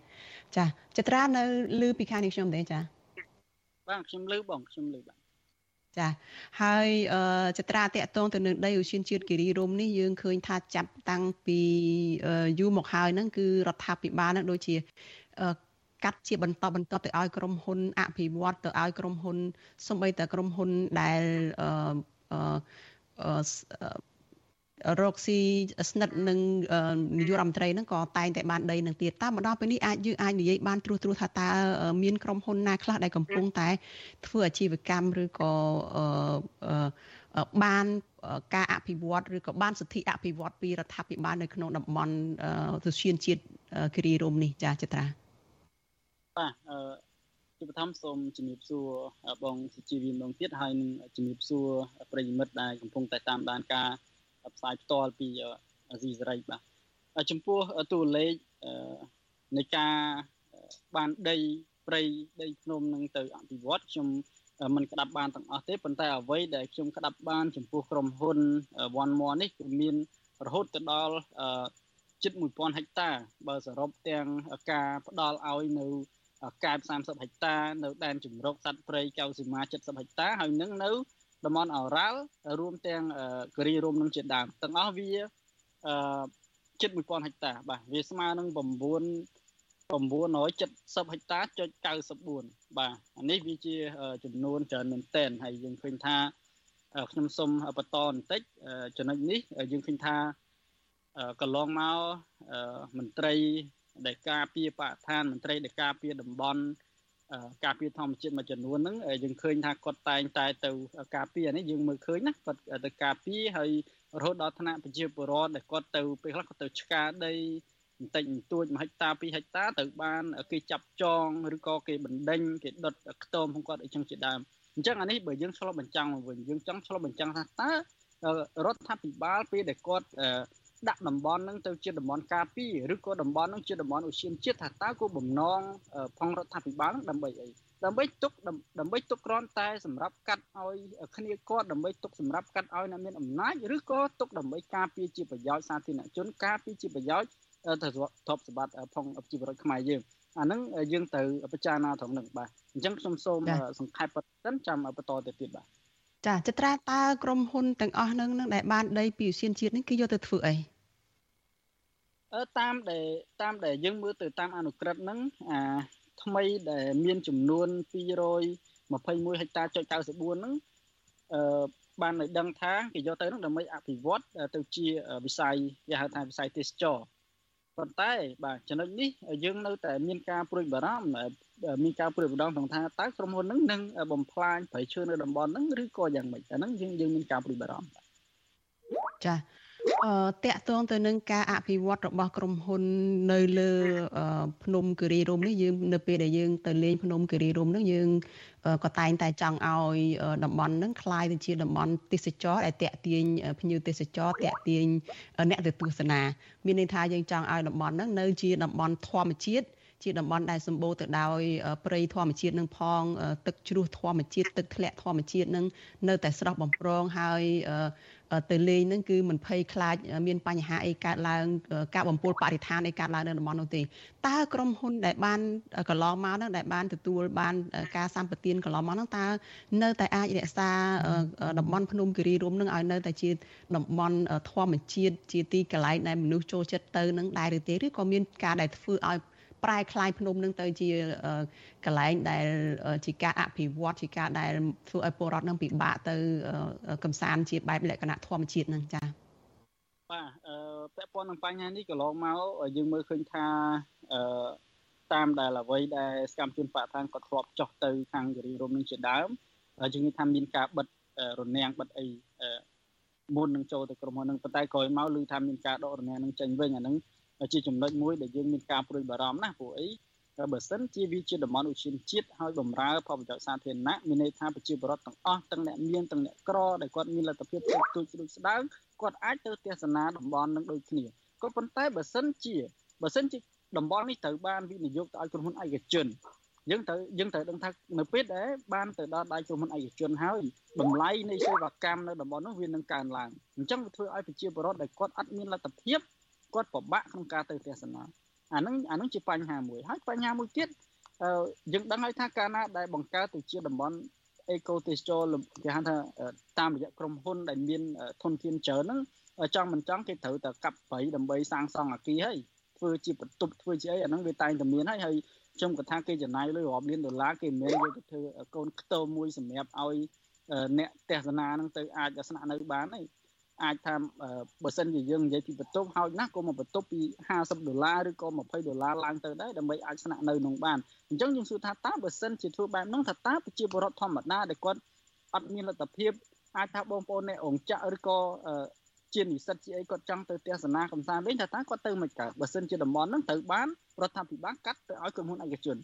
ចាចត្រានៅឮពីខាងនេះខ្ញុំទេចាបាទខ្ញុំឮបងខ្ញុំឮបាទ ចាហើយចត្រាតកតងទៅនឹងដីឧស្សាហជាតិគិរីរំនេះយើងឃើញថាចាប់តាំងពីយូរមកហើយហ្នឹងគឺរដ្ឋាភិបាលហ្នឹងដូចជាកាត់ជាបន្តបន្តទៅឲ្យក្រុមហ៊ុនអភិវឌ្ឍទៅឲ្យក្រុមហ៊ុនសំបីតែក្រុមហ៊ុនដែលអឺ រកស៊ីស្និទ្ធនឹងនាយករដ្ឋមន្ត្រីហ្នឹងក៏តែងតែបានដីនឹងទៀតតាមមកដល់ពេលនេះអាចយើងអាចនិយាយបានត្រួសត្រាសថាតើមានក្រុមហ៊ុនណាខ្លះដែលកំពុងតែ ធ្វើអាជីវកម្មឬក៏បានការអភិវឌ្ឍឬក៏បានសិទ្ធិអភិវឌ្ឍពីរដ្ឋាភិបាលនៅក្នុងតំបន់ទុស្យានជាតិគិរីរំនេះចាចត្រាបាទអឺជាបឋមសូមជំរាបសួរបងសុជីវីម្ដងទៀតហើយនឹងជំរាបសួរប្រិយមិត្តដែលកំពុងតែតាមដានការ ផ្សាយផ្ទាល់ពីអាស៊ីសេរីបាទចំពោះតួលេខនៃការបានដីព្រៃដីភ្នំនឹងទៅអភិវឌ្ឍខ្ញុំมันក្តាប់បានទាំងអស់ទេប៉ុន្តែអ្វីដែលខ្ញុំក្តាប់បានចំពោះក្រុមហ៊ុន One More នេះគឺមានរហូតទៅដល់ជិត1000ហិកតា បើសរុបទាំងការផ្ដល់ឲ្យនៅកែប30ហិកតានៅដែនជំរកសត្វព្រៃកៅស៊ីម៉ា70ហិកតាហើយនឹងនៅ តំបន់អូរ៉ាល់រួមទាំងគិរីរំនឹងជាដើមទាំងអស់វាអឺជិត1000ហិកតាបាទវាស្មើនឹង9 970ហិកតាចុច94បាទអានេះវាជាចំនួនច្រើនមែនទែនហើយយើងឃើញថាខ្ញុំសូមបន្តបន្តិចចំណុចនេះយើងឃើញថាកន្លងមកមន្ត្រីដែលការពារបរិស្ថានមន្ត្រីដែលការពារតំបន់ ការពារធម្មជាតិមួយចំនួនហ្នឹងយើងឃើញថាគាត់តែងតែទៅការពារនេះយើងមើលឃើញណាគាត់ទៅការពារហើយរហូតដល់ថ្នាក់ប្រជាពលរដ្ឋដែលគាត់ទៅពេលខ្លះគាត់ទៅឆ្កាដីបន្តិចបន្តួច1ហិកតា2ហិកតាទៅបានគេចាប់ចងឬក៏គេបណ្ដេញគេដុតខ្ទមផងគាត់អីចឹងជាដើមអញ្ចឹងអានេះបើយើងឆ្លុះបញ្ចាំងមកវិញយើងចង់ឆ្លុះបញ្ចាំងថាតើរដ្ឋាភិបាលពេលដែលគាត់ ដាក់តំបន់នឹងទៅជាតំបន់ការពារឬក៏តំបន់នឹងជាតំបន់ឧស្សាហជាតិថាតើគោលបំណងផងរដ្ឋាភិបាលនឹងដើម្បីអីដើម្បីទុកដើម្បីទុកគ្រាន់តែសម្រាប់កាត់ឲ្យគ្នាគាត់ដើម្បីទុកសម្រាប់កាត់ឲ្យអ្នកមានអំណាចឬក៏ទុកដើម្បីការពារជាប្រយោជន៍សាធារណជនការពារជាប្រយោជន៍ទៅទ្រព្យសម្បត្តិផងជីវរដ្ឋខ្មែរយើងអាហ្នឹងយើងទៅពិចារណាត្រង់ហ្នឹងបាទអញ្ចឹងខ្ញុំសូមសង្ខេបប៉ុណ្ណឹងចាំបន្តទៅទៀតបាទ ចាចត្រាតើក្រុមហ៊ុនទាំងអស់ហ្នឹងនឹងដែលបានដីពីឧស្សាហជាតិនេះគឺយកទៅធ្វើអីអឺតាមដែលតាមដែលយើងមើលទៅតាមអនុក្រឹត្យហ្នឹងអាថ្មីដែលមានចំនួន221ហិកតាចុច94ហ្នឹងអឺបានឲ្យដឹងថាគេយកទៅហ្នឹងដើម្បីអភិវឌ្ឍទៅជាវិស័យគេហៅថាវិស័យទេសចរ ប៉ុន្តែបាទចំណុចនេះយើងនៅតែមានការព្រួយបារម្ភមានការព្រួយបារម្ភក្នុងថាតើក្រុមហ៊ុនហ្នឹងនឹងបំផ្លាញប្រៃឈើនៅតំបន់ហ្នឹងឬក៏យ៉ាងម៉េចអាហ្នឹងយើងយើងមានការព្រួយបារម្ភចាអឺ តកតងទៅនឹងការអភិវឌ្ឍរបស់ក្រុមហ៊ុននៅលើភ្នំគិរីរម្យនេះយើងនៅពេលដែលយើងទៅលេងភ្នំគិរីរម្យហ្នឹងយើងក៏តែងតែចង់ឲ្យតំបន់ហ្នឹងคล้ายទៅជាតំបន់ទេសចរដែលតាក់ទាញភ្ញៀវទេសចរតាក់ទាញអ្នកទៅទស្សនាមានន័យថាយើងចង់ឲ្យតំបន់ហ្នឹងនៅជាតំបន់ធម្មជាតិជាតំបន់ដែលសម្បូរទៅដោយព្រៃធម្មជាតិនឹងផងទឹកជ្រោះធម្មជាតិទឹកធ្លាក់ធម្មជាតិនឹងនៅតែស្រស់បំព្រងហើយ ទៅលេងហ្នឹងគឺមិនភ័យខ្លាចមានបញ្ហាអីកើតឡើងការបំពុលបរិស្ថានអីកើតឡើងនៅតំបន់នោះទេតើក្រុមហ៊ុនដែលបានកន្លងមកហ្នឹងដែលបានទទួលបានការសម្បទានកន្លងមកហ្នឹងតើនៅតែអាចរក្សាតំបន់ភ្នំគិរីរម្យហ្នឹងឲ្យនៅតែជាតំបន់ធម្មជាតិជាទីកន្លែងដែលមនុស្សចូលចិត្តទៅនឹងដែរឬទេឬក៏មានការដែលធ្វើឲ្យ ប្រែคล้ายភ្នំនឹងទៅជាកន្លែងដែលជាការអភិវឌ្ឍជាការដែលធ្វើឲ្យពលរដ្ឋនឹងពិបាកទៅកំសាន្តជាបែបលក្ខណៈធម្មជាតិនឹងចា៎បាទអឺពាក់ព័ន្ធនឹងបញ្ហានេះកន្លងមកយើងមើលឃើញថាអឺតាមដែលអ្វីដែលសកម្មជនបកថាគាត់ធ្លាប់ចុះទៅខាងគិរីរំនឹងជាដើមយើងនិយាយថាមានការបិទរនាំងបិទអីមុននឹងចូលទៅក្រុមហ៊ុននឹងប៉ុន្តែក្រោយមកឮថាមានការដករនាំងនឹងចេញវិញអាហ្នឹង ជាចំណុចមួយដែលយើងមានការព្រួយបារម្ភណាស់ព្រោះអីបើសិនជាវាជាតំបន់ឧស្សាហជាតិហើយបំរើផលប្រយោជន៍សាធារណៈមានន័យថាប្រជាពលរដ្ឋទាំងអស់ទាំងអ្នកមានទាំងអ្នកក្រដែលគាត់មានលទ្ធភាពទូចទូចដូចស្ដើងគាត់អាចទៅទស្សនាតំបន់នឹងដូចគ្នាក៏ប៉ុន្តែបើសិនជាបើសិនជាតំបន់នេះត្រូវបានវិនិយោគទៅឲ្យក្រុមហ៊ុនឯកជនយើងត្រូវយើងត្រូវដឹងថានៅពេលដែលបានទៅដល់ដៃក្រុមហ៊ុនឯកជនហើយតម្លៃនៃសេវាកម្មនៅតំបន់នោះវានឹងកើនឡើងអញ្ចឹងវាធ្វើឲ្យប្រជាពលរដ្ឋដែលគាត់អត់មានលទ្ធភាព គាត់ពិបាកក្នុងការទៅទស្សនាអានឹងអានឹងជាបញ្ហាមួយហើយបញ្ហាមួយទៀតយើងដឹងហើយថាកាលណាដែលបង្កើតទៅជាតំបន់អេកូទេសចរគេហៅថាតាមរយៈក្រុមហ៊ុនដែលមានធនធានច្រើនហ្នឹងចង់មិនចង់គេត្រូវតែកាប់ព្រៃដើម្បីសាងសង់អគារហើយធ្វើជាបន្ទប់ធ្វើជាអីអាហ្នឹងវាតែងតែមានហើយហើយខ្ញុំគាត់ថាគេចំណាយលុយរាប់លានដុល្លារគេមិនយកទៅធ្វើកូនខ្ទមមួយសម្រាប់ឲ្យអ្នកទស្សនាហ្នឹងទៅអាចស្នាក់នៅបានទេ អាចថាបើសិនជាយើងនិយាយពីបន្ទប់ហើយណាក៏មកបន្ទប់ពី50ដុល្លារឬក៏20ដុល្លារឡើងទៅដែរដើម្បីអាចស្នាក់នៅក្នុងបានអញ្ចឹងយើងសួរថាតើបើសិនជាធ្វើបែបហ្នឹងថាតើប្រជាពលរដ្ឋធម្មតាដែលគាត់អត់មានលទ្ធភាពអាចថាបងប្អូនអ្នកអង្គចក្រឬក៏ជានិស្សិតជាអីគាត់ចង់ទៅទស្សនាកំសាន្តវិញថាតើគាត់ទៅមិនកើតបើសិនជាតំបន់ហ្នឹងត្រូវបានរដ្ឋាភិបាលកាត់ទៅឲ្យក្រុមហ៊ុនឯកជន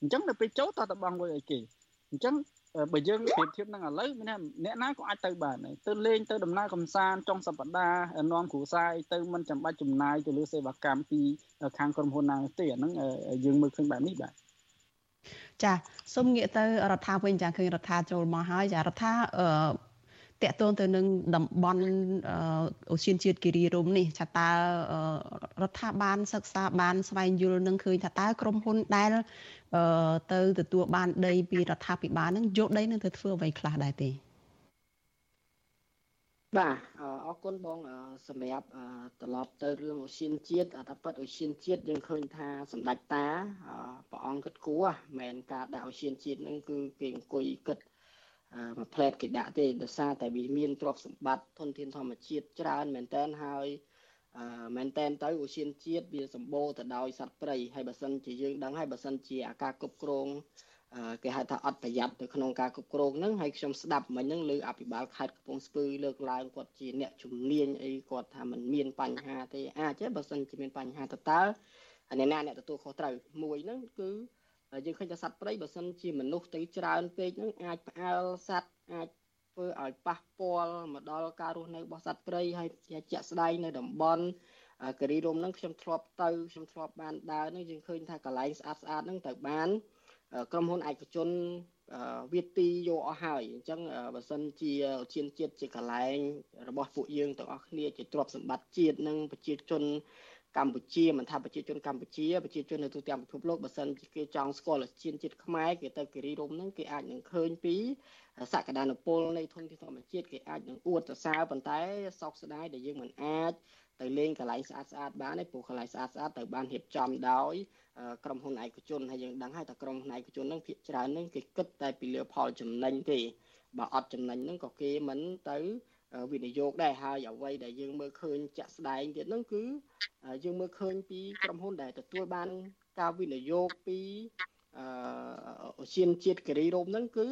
អញ្ចឹងនៅពេលចូលតើតបងលុយឲ្យគេអញ្ចឹង បើយើងប្រៀបធៀបនឹងឥឡូវមានអ្នកណាក៏អាចទៅបានទៅលេងទៅដំណើរកំសាន្តចុងសប្តាហ៍នាំគ្រួសារទៅមិនចាំបាច់ចំណាយទៅលើសេវាកម្មពីខាងក្រុមហ៊ុនណាទេអាហ្នឹងយើងមើលឃើញបែបនេះបាទចាសូមងាកទៅរដ្ឋាវិញចាឃើញរដ្ឋាចូលមកហើយចារដ្ឋាអឺតកតងទៅនឹងតំបន់អូសៀនជាតិគិរីរំនេះថាតើរដ្ឋាភិបាលសិក្សាបានស្វែងយល់នឹងឃើញថាតើក្រុមហ៊ុនដែល ទៅទទួលបានដីពីរដ្ឋាភិបាលនឹងយកដីនឹងទៅធ្វើអ្វីខ្លះដែរទេបាទអរគុណបងសម្រាប់ត្រឡប់ទៅរឿងអូសៀនជាតិតែប៉ិតអូសៀនជាតិយើងឃើញថាសម្ដេចតាព្រះអង្គគិតគួរមិនការដាក់អូសៀនជាតិហ្នឹងគឺគេអង្គុយគិតមួយផ្លែតគេដាក់ទេដោយសារតែវាមានទ្រព្យសម្បត្តិធនធានធម្មជាតិច្រើនមែនតើហើយ មែនតែនទៅអូសៀនជាតិវាសម្បូរទៅដោយសត្វព្រៃហើយបើសិនជាយើងដឹងហើយបើសិនជាអាការគ្រប់គ្រងគេហៅថាអត់ប្រយ័ត្នទៅក្នុងការគ្រប់គ្រងហ្នឹងហើយខ្ញុំស្ដាប់មិញហ្នឹងលើអភិបាលខេត្តកំពង់ស្ពឺលើកឡើងគាត់ជាអ្នកជំនាញអីគាត់ថាมันមានបញ្ហាទេអាចទេបើសិនជាមានបញ្ហាទៅតើអ្នកណាអ្នកទទួលខុសត្រូវមួយហ្នឹងគឺយើងឃើញថាសត្វព្រៃបើសិនជាមនុស្សទៅច្រើនពេកហ្នឹងអាចផ្អើលសត្វអាច ធ្វើឲ្យប៉ះពាល់មកដល់ការរស់នៅរបស់សត្វព្រៃហើយជាក់ស្ដែងនៅតំបន់គិរីរំហ្នឹងខ្ញុំធ្លាប់ទៅខ្ញុំធ្លាប់បានដើរហ្នឹងយើងឃើញថាកន្លែងស្អាតស្អាតហ្នឹងទៅបានក្រុមហ៊ុនឯកជនវាទីយកអស់ហើយអញ្ចឹងបើសិនជាជាជាតិជាកន្លែងរបស់ពួកយើងទាំងអស់គ្នាជាទ្រព្យសម្បត្តិជាតិនិងប្រជាជនកម្ពុជាមិនថាប្រជាជនកម្ពុជាប្រជាជននៅទូទាំងពិភពលោកបើសិនជាគេចង់ស្គាល់ជាតិជាតិខ្មែរគេទៅគិរីរំហ្នឹងគេអាចនឹងឃើញពី សក្តានុពលនៃធនធានធម្មជាតិគេអាចនឹងអួតសរសើរប៉ុន្តែសោកស្ដាយដែលយើងមិនអាចទៅលេងកន្លែងស្អាតស្អាតបានទេព្រោះកន្លែងស្អាតស្អាតត្រូវបានរៀបចំដោយក្រុមហ៊ុនឯកជនហើយយើងដឹងហើយថាក្រុមហ៊ុនឯកជនហ្នឹងភាគច្រើនហ្នឹងគេគិតតែពីលើផលចំណេញទេបើអត់ចំណេញហ្នឹងក៏គេមិនទៅវិនិយោគដែរហើយអ្វីដែលយើងមើលឃើញជាក់ស្ដែងទៀតហ្នឹងគឺយើងមើលឃើញពីក្រុមហ៊ុនដែលទទួលបានការវិនិយោគពីអឺអូសៀនជាតិគិរីរមហ្នឹងគឺ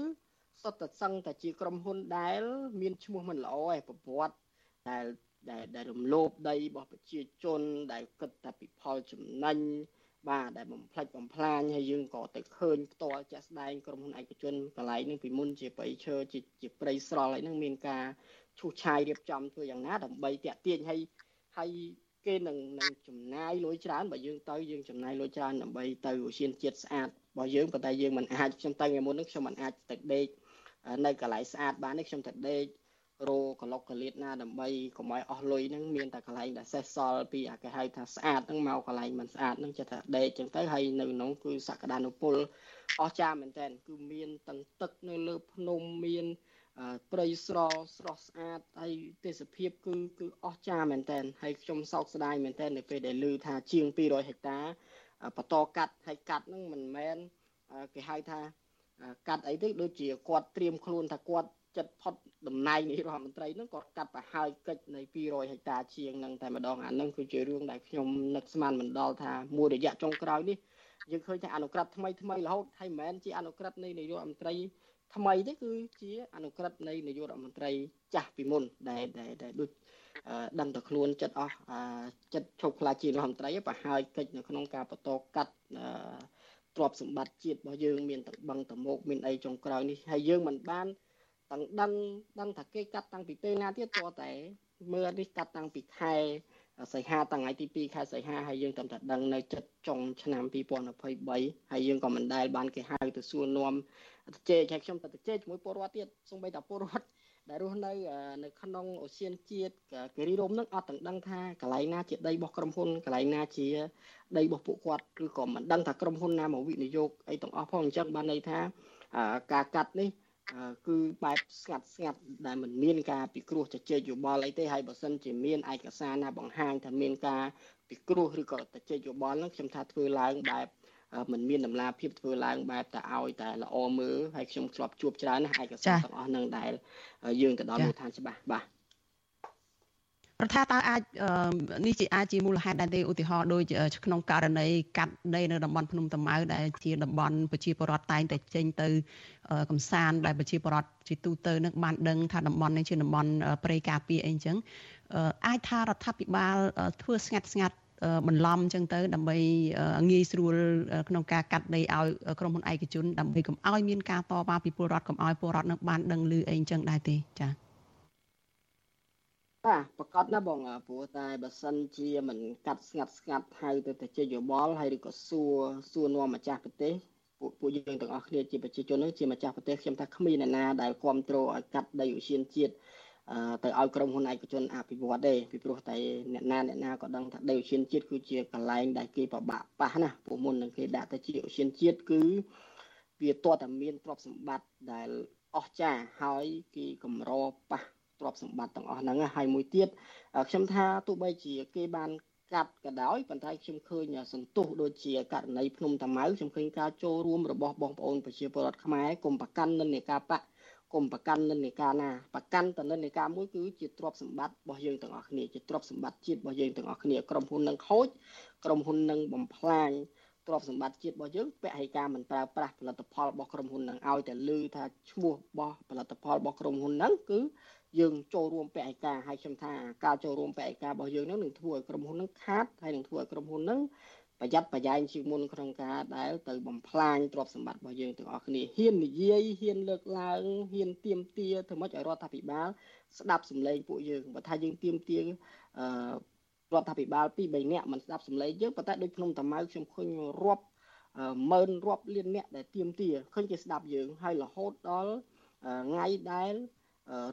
សុទ្ធតែសឹងតែជាក្រុមហ៊ុនដែល មានឈ្មោះមិនល្អឯប្រវត្តិដែលដែលដែលរំលោភដីរបស់ប្រជាជន ដែលគិតតែពីផលចំណេញបាទដែលបំផ្លិចបំផ្លាញហើយយើងក៏ទៅឃើញផ្ទាល់ជាក់ស្ដែងក្រុមហ៊ុនឯកជនកន្លែងនេះពីមុនជាព្រៃឈើជាជាព្រៃស្រល់អីហ្នឹងមានការឈូសឆាយរៀបចំធ្វើយ៉ាងណាដើម្បីតាក់ទាញឲ្យឲ្យគេនឹងនឹងចំណាយលុយច្រើនបើយើងទៅយើងចំណាយលុយច្រើនដើម្បីទៅឧស្សាហជាតិស្អាតរបស់យើងប៉ុន្តែយើងមិនអាចខ្ញុំទៅថ្ងៃមុនហ្នឹងខ្ញុំមិនអាចទៅដេក នៅកន្លែងស្អាតបានទេខ្ញុំទៅដេករោកលុកកលៀតណាដើម្បីកុំឲ្យអស់លុយហ្នឹងមានតែកន្លែងដែលសេះសល់ពីអាគេហៅថាស្អាតហ្នឹងមកកន្លែងមិនស្អាតហ្នឹងចិត្តថាដេកចឹងទៅហើយនៅក្នុងគឺសក្តានុពលអស្ចារ្យមែនតើគឺមានទាំងទឹកនៅលើភ្នំមានព្រៃស្រល់ស្រស់ស្អាតហើយទេសភាពគឺគឺអស្ចារ្យមែនតើហើយខ្ញុំសោកស្ដាយមែនតើនៅពេលដែលឮថាជាង200ហិកតាបន្តកាត់ហើយកាត់ហ្នឹងមិនមែនគេហៅថា កាត់អីទេដូចជាគាត់ត្រៀមខ្លួនថាគាត់ចិត្តផុតតំណែងនាយរដ្ឋមន្ត្រីនឹងគាត់កាត់ប្រហើយកិច្ចនៃ200ហិកតាជាងនឹងតែម្ដងអានឹងគឺជារឿងដែលខ្ញុំនឹកស្មានមិនដល់ថាមួយរយៈចុងក្រោយនេះយើងឃើញថាអនុក្រឹត្យថ្មីថ្មីរហូតហើយមិនមែនជាអនុក្រឹត្យនៃនាយករដ្ឋមន្ត្រីថ្មីទេគឺជាអនុក្រឹត្យនៃនាយករដ្ឋមន្ត្រីចាស់ពីមុនដែលដែលដូចដឹងតែខ្លួនចិត្តអស់ចិត្តឈប់ខ្លាចជារដ្ឋមន្ត្រីប្រហើយកិច្ចនៅក្នុងការបន្តកាត់ ទ្រព្យសម្បត្តិជាតិរបស់យើងមានទាំងបឹងតមោកមានអីចុងក្រោយនេះហើយយើងមិនបានទាំងដឹងដឹងថាគេកាត់តាំងពីពេលណាទៀតតតែមើលនេះកាត់តាំងពីខែសីហាតាំងថ្ងៃទី2ខែសីហាហើយយើងតែតែដឹងនៅចិត្តចុងឆ្នាំ2023ហើយយើងក៏មិនដែលបានគេហៅទៅសួរនាំទៅជែកឲ្យខ្ញុំទៅជែកជាមួយពលរដ្ឋទៀតសូម្បីតែពលរដ្ឋ ដែលរស់នៅនៅក្នុងអូសៀនជាតិគិរីរមនឹងអត់ទាំងដឹងថាកន្លែងណាជាដីរបស់ក្រុមហ៊ុនកន្លែងណាជាដីរបស់ពួកគាត់ឬក៏មិនដឹងថាក្រុមហ៊ុនណាមកវិនិយោគអីទាំងអស់ផងអញ្ចឹងបានន័យថាការកាត់នេះគឺបែបស្ងាត់ស្ងាត់ដែលមិនមានការពិគ្រោះជជែកយោបល់អីទេហើយបើសិនជាមានឯកសារណាបង្ហាញថាមានការពិគ្រោះឬក៏ជជែកយោបល់ហ្នឹងខ្ញុំថាធ្វើឡើងបែប មិនមានដំណាភាពធ្វើឡើងបែបតែឲ្យតែល្អមើលហើយខ្ញុំធ្លាប់ជួបច្រើនណាស់ឯកសារទាំងអស់ហ្នឹងដែល យើងទៅដល់មូលដ្ឋានច្បាស់បាទរដ្ឋាតើអាចនេះជាអាចជាមូលហេតុដែរទេឧទាហរណ៍ដូចក្នុងករណីកាត់ដីនៅតំបន់ភ្នំតាម៉ៅដែលជាតំបន់ប្រជាពលរដ្ឋតែងតែចេញទៅកំសាន្តដែលប្រជាពលរដ្ឋជាទូទៅនឹងបានដឹងថាតំបន់នេះជាតំបន់ព្រៃការពារអីចឹងអាចថារដ្ឋាភិបាលធ្វើស្ងាត់ស្ងាត់ បន្លំអញ្ចឹងទៅ ដើម្បីងាយស្រួលក្នុងការកាត់ដីឲ្យក្រុមហ៊ុនឯកជនដើម្បីកុំឲ្យមានការតវ៉ាពីពលរដ្ឋកុំឲ្យពលរដ្ឋនឹងបានដឹងឮអីអញ្ចឹងដែរទេចា៎បាទប្រកាសណាបងព្រោះតែបើសិនជាមិនកាត់ស្ងាត់ស្ងាត់ហៅទៅទៅជាយោបល់ហើយឬក៏សួរសួរនាំម្ចាស់ប្រទេសពពួកពួកយើងទាំងអស់គ្នាជាប្រជាជននឹងជាម្ចាស់ប្រទេសខ្ញុំថាគ្មានអ្នកណាដែលគ្រប់គ្រងឲ្យកាត់ដីឧស្សាហជាតិ ទៅឲ្យក្រុមហ៊ុនឯកជនអភិវឌ្ឍទេពីព្រោះតែអ្នកណាអ្នកណាក៏ដឹងថាដីឧស្សាហជាតិគឺជាកន្លែងដែលគេប្របាក់ប៉ះណាពួកមុននឹងគេដាក់ទៅជាឧស្សាហជាតិគឺវាតតែមានទ្រព្យសម្បត្តិដែលអស្ចារ្យហើយគេកម្រប៉ះទ្រព្យសម្បត្តិទាំងអស់ហ្នឹងហើយមួយទៀតខ្ញុំថាទោះបីជាគេបានកាត់ក៏ដោយប៉ុន្តែខ្ញុំឃើញសន្ទុះដូចជាករណីភ្នំតាម៉ៅខ្ញុំឃើញការចូលរួមរបស់បងប្អូនប្រជាពលរដ្ឋខ្មែរគុំប្រកាន់និន្នាការបក គុំប្រកាន់និន្នាការណាប្រកាន់តនិន្នាការមួយគឺជាទ្រព្យសម្បត្តិរបស់យើងទាំងអស់គ្នាជាទ្រព្យសម្បត្តិជាតិរបស់យើងទាំងអស់គ្នាក្រុមហ៊ុននឹងខូចក្រុមហ៊ុននឹងបំផ្លាញទ្រព្យសម្បត្តិជាតិរបស់យើងពហិការមិនប្រើប្រាស់ផលិតផលរបស់ក្រុមហ៊ុននឹងឲ្យតែលឺថាឈ្មោះរបស់ផលិតផលរបស់ក្រុមហ៊ុនហ្នឹងគឺយើងចូលរួមបេក្ខការហើយខ្ញុំថាការចូលរួមបេក្ខការរបស់យើងនឹងនឹងធ្វើឲ្យក្រុមហ៊ុននឹងខាតហើយនឹងធ្វើឲ្យក្រុមហ៊ុននឹង ប្រយ័ត្នប្រយែងជាងមុនក្នុងការដែលទៅបំផ្លាញទ្រព្យសម្បត្តិរបស់យើងទាំងអស់គ្នាហ៊ាននិយាយហ៊ានលើកឡើងហ៊ានទៀមទាធ្វើម៉េចឲ្យរដ្ឋាភិបាលស្ដាប់សម្លេងពួកយើងបើថាយើងទៀមទាអឺរដ្ឋាភិបាល2 3នាក់មិនស្ដាប់សម្លេងយើងប៉ុន្តែដូចភ្នំតាម៉ៅខ្ញុំឃើញរាប់ម៉ឺនរាប់លានអ្នកដែលទៀមទាឃើញគេស្ដាប់យើងហើយរហូតដល់ថ្ងៃដែល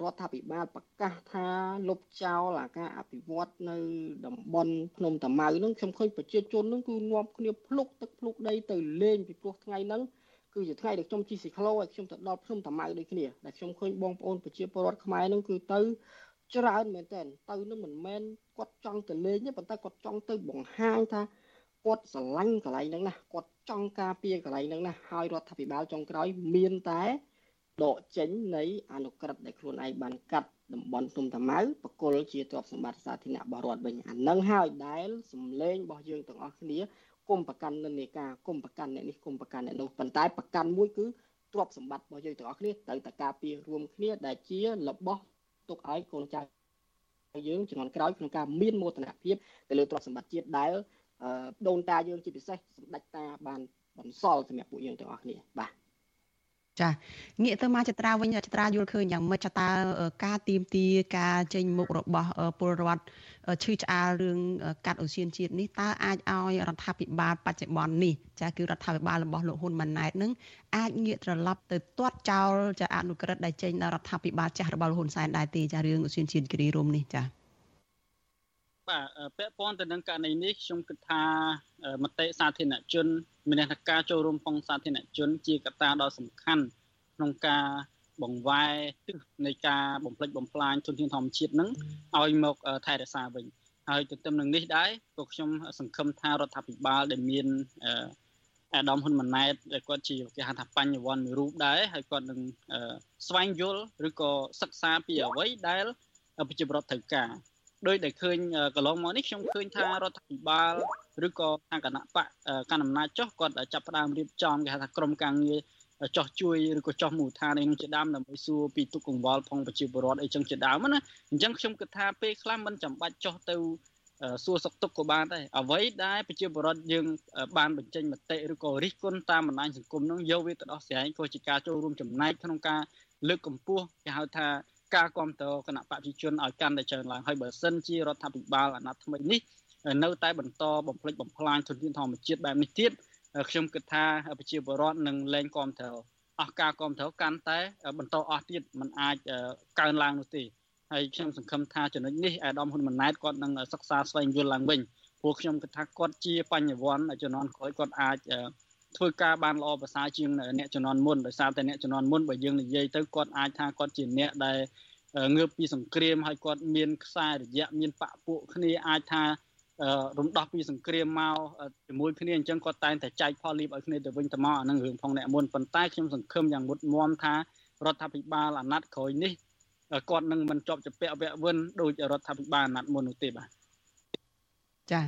រដ្ឋាភិបាលប្រកាសថាលុបចោលអាការអភិវឌ្ឍនៅតំបន់ភ្នំតាម៉ៅហ្នឹងខ្ញុំឃើញប្រជាជនហ្នឹងគឺនាំគ្នាភ្លុកទឹកភ្លុកដីទៅលេងពីព្រោះថ្ងៃហ្នឹងគឺជាថ្ងៃដែលខ្ញុំជិះស៊ីក្លូឲ្យខ្ញុំទៅដល់ភ្នំតាម៉ៅដូចគ្នាដែលខ្ញុំឃើញបងប្អូនប្រជាពលរដ្ឋខ្មែរហ្នឹងគឺទៅច្រើនមែនតើទៅនឹងមិនមែនគាត់ចង់ទៅលេងទេប៉ុន្តែគាត់ចង់ទៅបង្ហាញថាគាត់ស្រឡាញ់កន្លែងហ្នឹងណាគាត់ចង់ការពារកន្លែងហ្នឹងណាហើយរដ្ឋាភិបាលចុងក្រោយមានតែ ដកចេញនៃអនុក្រឹត្យដែលខ្លួនឯងបានកាត់តំបន់ភ្នំតាម៉ៅបកគលជាទ្រព្យសម្បត្តិសាធារណៈរបស់រដ្ឋវិញអានឹងហើយដែលសម្លេងរបស់យើងទាំងអស់គ្នាគុំប្រកាន់និន្នាការគុំប្រកាន់អ្នកនេះគុំប្រកាន់អ្នកនោះប៉ុន្តែប្រកាន់មួយគឺទ្រព្យសម្បត្តិរបស់យើងទាំងអស់គ្នាត្រូវតែការពាររួមគ្នាដែលជារបស់ទុកឲ្យកូនចៅយើងជំនាន់ក្រោយក្នុងការមានមោទនភាពទៅលើទ្រព្យសម្បត្តិជាតិដែលដូនតាយើងជាពិសេសសម្ដេចតាបានបន្សល់សម្រាប់ពួកយើងទាំងអស់គ្នាបាទ ចាងាកទៅមកចត្រាវិញចត្រាយល់ឃើញយ៉ាងម៉េចតើការទៀមទាការចេញមុខរបស់ពលរដ្ឋឈឺឆ្អាលរឿងកាត់អូសៀនជាតិនេះតើអាចឲ្យរដ្ឋាភិបាលបច្ចុប្បន្ននេះចាគឺរដ្ឋាភិបាលរបស់លោកហ៊ុនម៉ាណែតនឹងអាចងាកត្រឡប់ទៅទាត់ចោលចាអនុក្រឹត្យដែលចេញដល់រដ្ឋាភិបាលចាស់របស់លោកហ៊ុនសែនដែរទេចារឿងអូសៀនជាតិគិរីរំនេះចា បាទពាក់ព័ន្ធទៅនឹងករណីនេះខ្ញុំគិតថាមតិសាធារណជនមានន័យថាការចូលរួមផងសាធារណជនជាកត្តាដ៏សំខាន់ក្នុងការបង្វែរទិសនៃការបំផ្លិចបំផ្លាញធនធានធម្មជាតិនឹងឲ្យមកថែរក្សាវិញហើយទន្ទឹមនឹងនេះដែរក៏ខ្ញុំសង្ឃឹមថារដ្ឋាភិបាលដែលមានអាដាមហ៊ុនម៉ាណែតដែលគាត់ជាគេហៅថាបញ្ញវន្តមួយរូបដែរហើយគាត់នឹងស្វែងយល់ឬក៏សិក្សាពីអ្វីដែលប្រជាពលរដ្ឋត្រូវការ ដោយដែលឃើញកន្លងមកនេះខ្ញុំឃើញថារដ្ឋាភិបាលឬក៏ខាងគណៈបកកណ្ដាលអំណាចចុះគាត់ចាប់ផ្ដើមរៀបចំគេហៅថាក្រមការងារចោះជួយឬក៏ចោះមូលដ្ឋានឯនឹងជាដើមដើម្បីសួរពីទុកកង្វល់ផងប្រជាពលរដ្ឋអីចឹងជាដើមណាអញ្ចឹងខ្ញុំគិតថាពេលខ្លះមិនចាំបាច់ចោះទៅសួរសុខទុក្ខក៏បានដែរអ្វីដែលប្រជាពលរដ្ឋយើងបានបញ្ចេញមតិឬក៏រិះគន់តាមបណ្ដាញសង្គមនោះយកវាទៅដោះស្រាយក៏ជាការចូលរួមចំណែកក្នុងការលើកកម្ពស់គេហៅថា ការគ្រប់គ្រងគណៈបព្វជិជនឲ្យកាន់តែច្រើនឡើងហើយបើសិនជារដ្ឋាភិបាលអាណត្តិថ្មីនេះនៅតែបន្តបំផ្លិចបំផ្លាញធនធានធម្មជាតិបែបនេះទៀតខ្ញុំគិតថាប្រជាពលរដ្ឋនឹងលែងគ្រប់គ្រងអស់ការគ្រប់គ្រងកាន់តែបន្តអស់ទៀតมันអាចកើនឡើងនោះទេហើយខ្ញុំសង្ឃឹមថាចំណុចនេះអាដាមហ៊ុនម៉ាណែតគាត់នឹងសិក្សាស្វែងយល់ឡើងវិញព្រោះខ្ញុំគិតថាគាត់ជាបញ្ញវន្តជំនាន់ក្រោយគាត់អាច ធ្វើការបានល្អប្រសើរជាងអ្នកជំនាន់មុនដោយសារតែអ្នកជំនាន់មុនបើយើងនិយាយទៅគាត់អាចថាគាត់ជាអ្នកដែលងើបពីសង្គ្រាមហើយគាត់មានខ្សែរយៈមានបពពួកគ្នាអាចថារំដោះពីសង្គ្រាមមកជាមួយគ្នាអញ្ចឹងគាត់តែងតែចែកផលលីបឲ្យគ្នាទៅវិញទៅមកអានឹងរឿងផងអ្នកមុនប៉ុន្តែខ្ញុំសង្ឃឹមយ៉ាងមុតមមថារដ្ឋាភិបាលអាណត្តិក្រោយនេះគាត់នឹងមិនជាប់ជាពាក់វៈវិនដោយរដ្ឋាភិបាលអាណត្តិមុននោះទេបាទចា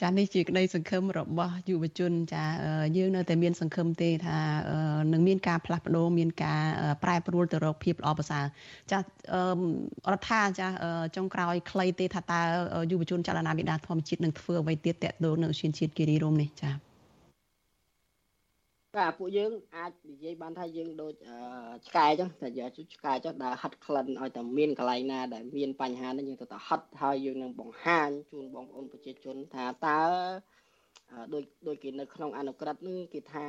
ចានេះជាក្តីសង្ឃឹមរបស់យុវជន ចាយើងនៅតែមានសង្ឃឹមទេថានឹងមានការផ្លាស់ប្ដូរមានការប្រែប្រួលទៅរកភាពល្អប្រសើរចារដ្ឋាចាចុងក្រោយខ្លីទេថាតើយុវជនចលនាវិដាធម្មជាតិនឹងធ្វើអ្វីទៀតតេតដូននៅឈានជាតិគិរីរំនេះចា បាទពួកយើងអាចនិយាយបានថាយើងដូចឆ្កែចឹងតែយកឆ្កែចឹងដែលហិតក្លិនឲ្យតែមានកន្លែងណាដែលមានបញ្ហានេះយើងទៅតែហិតហើយយើងនឹងបង្ហាញជូនបងប្អូនប្រជាជនថាតើដោយដោយគេនៅក្នុងអនុក្រឹត្យនឹងគេថា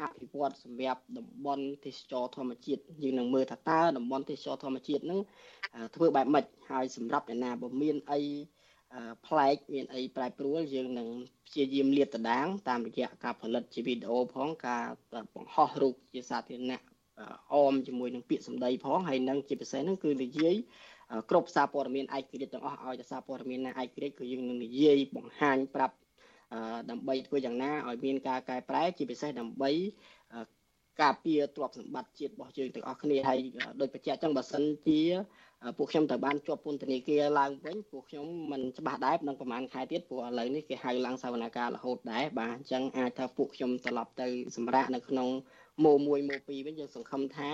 អភិវឌ្ឍសម្រាប់តំបន់ទេសចរធម្មជាតិយើងនឹងមើលថាតើតំបន់ទេសចរធម្មជាតិនឹងធ្វើបែបម៉េចហើយសម្រាប់អ្នកណាបើមានអី ប្លែកមានអីប្រែប្រួលយើងនឹងព្យាយាមលាតត្រដាង តាមរយៈការផលិតជាវីដេអូផងការបង្ហោះរូបជាសាធារណៈអមជាមួយនឹងពាក្យសម្ដីផងហើយនឹងជាពិសេសហ្នឹងគឺនិយាយគ្រប់សារព័ត៌មានឯករាជ្យទាំងអស់ឲ្យតែសារព័ត៌មានណាឯករាជ្យគឺយើងនឹងនិយាយបង្ហាញប្រាប់ដើម្បីធ្វើយ៉ាងណាឲ្យមានការកែប្រែជាពិសេសដើម្បី ការពារទ្រព្យសម្បត្តិជាតិរបស់យើងទាំងអស់គ្នាហើយដោយបញ្ជាក់ចឹងបើសិនជាពួកខ្ញុំត្រូវបានជាប់ពន្ធនាគារឡើងវិញពួកខ្ញុំមិនច្បាស់ដែរនឹងប្រហែលខែទៀតព្រោះឥឡូវនេះគេហៅឡើងសវនកម្មរហូតដែរបាទអញ្ចឹងអាចថាពួកខ្ញុំត្រឡប់ទៅសម្រាប់នៅក្នុងម៉ូ1ម៉ូ2វិញយើងសង្ឃឹមថា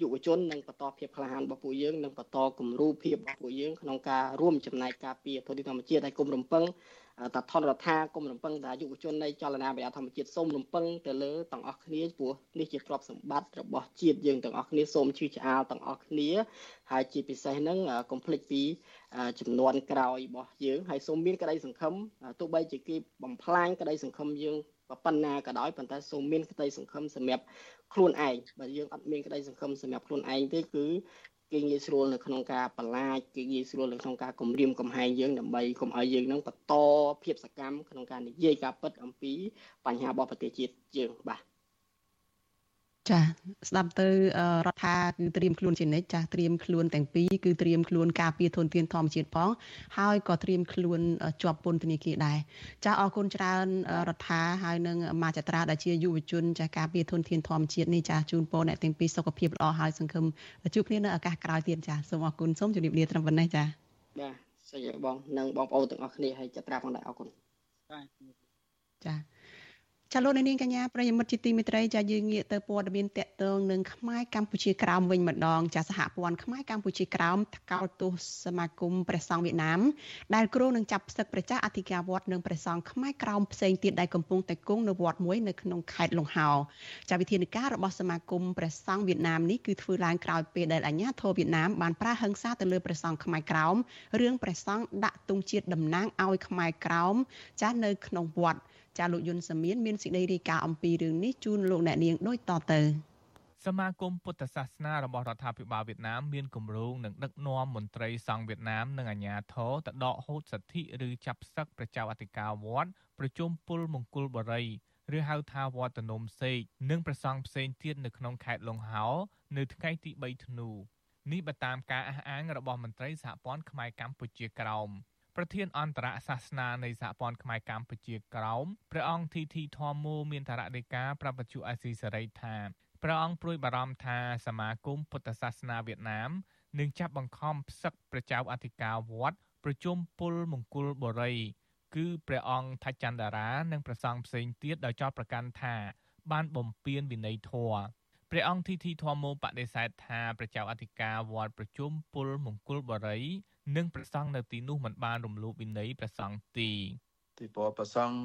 យុវជននឹងបន្តភាពក្លាហានរបស់ពួកយើងនឹងបន្តគំរូភាពរបស់ពួកយើងក្នុងការរួមចំណែកការពារធនធានធម្មជាតិហើយគុំរំពឹង តាថនរដ្ឋាគុំរំពឹងថាយុវជននៃចលនាវិទ្យាធម្មជាតិសូមរំពឹងទៅលើទាំងអស់គ្នាព្រោះនេះជាទ្រព្យសម្បត្តិរបស់ជាតិយើងទាំងអស់គ្នាសូមជឿឆ្អាលទាំងអស់គ្នាហើយជាពិសេសហ្នឹងកុំភ្លេចពីចំនួនក្រោយរបស់យើងហើយសូមមានក្តីសង្ឃឹមទោះបីជាគេបំផ្លាញក្តីសង្ឃឹមយើងប៉ុណ្ណាក៏ដោយប៉ុន្តែសូមមានក្តីសង្ឃឹមសម្រាប់ខ្លួនឯងបើយើងអត់មានក្តីសង្ឃឹមសម្រាប់ខ្លួនឯងទេគឺ គេងាយស្រួលនៅក្នុងការបន្លាចគេងាយស្រួលនៅក្នុងការគំរាមកំហែងយើងដើម្បីកុំឲ្យយើងនឹងបន្តភាពសកម្មក្នុងការនិយាយការពិតអំពីបញ្ហារបស់ប្រទេសជាតិយើងបាទ ចាស្ដាប់ទៅរដ្ឋាគឺត្រៀមខ្លួនជានិច្ចចាត្រៀមខ្លួនទាំងពីរគឺត្រៀមខ្លួនការពារធនធានធម្មជាតិផងហើយក៏ត្រៀមខ្លួនជាប់ពន្ធនាគារដែរចាអរគុណច្រើនរដ្ឋាហើយនឹងមាចត្រាដែលជាយុវជនចាការពារធនធានធម្មជាតិនេះចាជូនពរអ្នកទាំងពីរសុខភាពល្អហើយសង្ឃឹមជួបគ្នានៅឱកាសក្រោយទៀតចាសូមអរគុណសូមជម្រាបលាត្រឹមប៉ុណ្ណេះចាបាទសូមបងនិងបងប្អូនទាំងអស់គ្នាហើយចត្រាផងដែរអរគុណចាចា លោកនាងកញ្ញាប្រិយមិត្តជាទីមេត្រីចាយើងងាកទៅព័ត៌មានតកតងនឹងខ្មែរកម្ពុជាក្រោមវិញម្ដងចាសហព័ន្ធខ្មែរកម្ពុជាក្រោមថ្កោលទោសសមាគមព្រះសង្ឃវៀតណាមដែលគ្រោងនឹងចាប់ផ្សឹកប្រជាអធិការវត្តនិងព្រះសង្ឃខ្មែរក្រោមផ្សេងទៀតដែលកំពុងតែគង់នៅវត្តមួយនៅក្នុងខេត្តលង្ហោចាវិធានការរបស់សមាគមព្រះសង្ឃវៀតណាមនេះគឺធ្វើឡើងក្រោយពេលដែលអាជ្ញាធរវៀតណាមបានប្រើហិង្សាទៅលើព្រះសង្ឃខ្មែរក្រោមរឿងព្រះសង្ឃដាក់ទង់ជាតិតំណាងឲ្យខ្មែរក្រោមចានៅក្នុងវត្ត ចាលោកយុនសាមៀនមានសេចក្តីរាយការណ៍អំពីរឿងនេះជូនលោកអ្នកនាងដូចតទៅសមាគមពុទ្ធសាសនារបស់រដ្ឋាភិបាលវៀតណាមមានគម្រោងនឹងដឹកនាំមន្ត្រីសង្ឃវៀតណាមនិងអាជ្ញាធរទៅដកហូតសិទ្ធិឬចាប់ផ្សឹកប្រជាអធិការវត្តប្រជុំពលមង្គលបរិយឬហៅថាវត្តនំសេកនិងប្រសង់ផ្សេងទៀតនៅក្នុងខេត្តលង្ហោនៅថ្ងៃទី3ធ្នូនេះបើតាមការអះអាងរបស់មន្ត្រីសហព័ន្ធខ្មែរកម្ពុជាក្រោម ប្រធានអន្តរសាសនានៃសហព័ន្ធខ្មែរកម្ពុជាក្រោមព្រះអង្គធីធីធម្មោមានតារដីកាប្រពន្ធអាស៊ីសេរីថាព្រះអង្គព្រួយបារម្ភថាសមាគមពុទ្ធសាសនាវៀតណាមនឹងចាប់បង្ខំផ្សឹកព្រះចៅអធិការវត្តប្រជុំពលមង្គលបុរី គឺព្រះអង្គថាចន្ទរា និងព្រះសង្ឃផ្សេងទៀតដោយចោទប្រកាន់ថា បានបំពានវិន័យធម៌ ព្រះអង្គធីធីធម្មោបដិសេធថាព្រះចៅអធិការវត្តប្រជុំពលមង្គលបុរីនិងព្រះសង្ឃនៅទីនោះមិនបានរំលោភវិន័យព្រះសង្ឃទេទីព្រោះព្រះសង្ឃ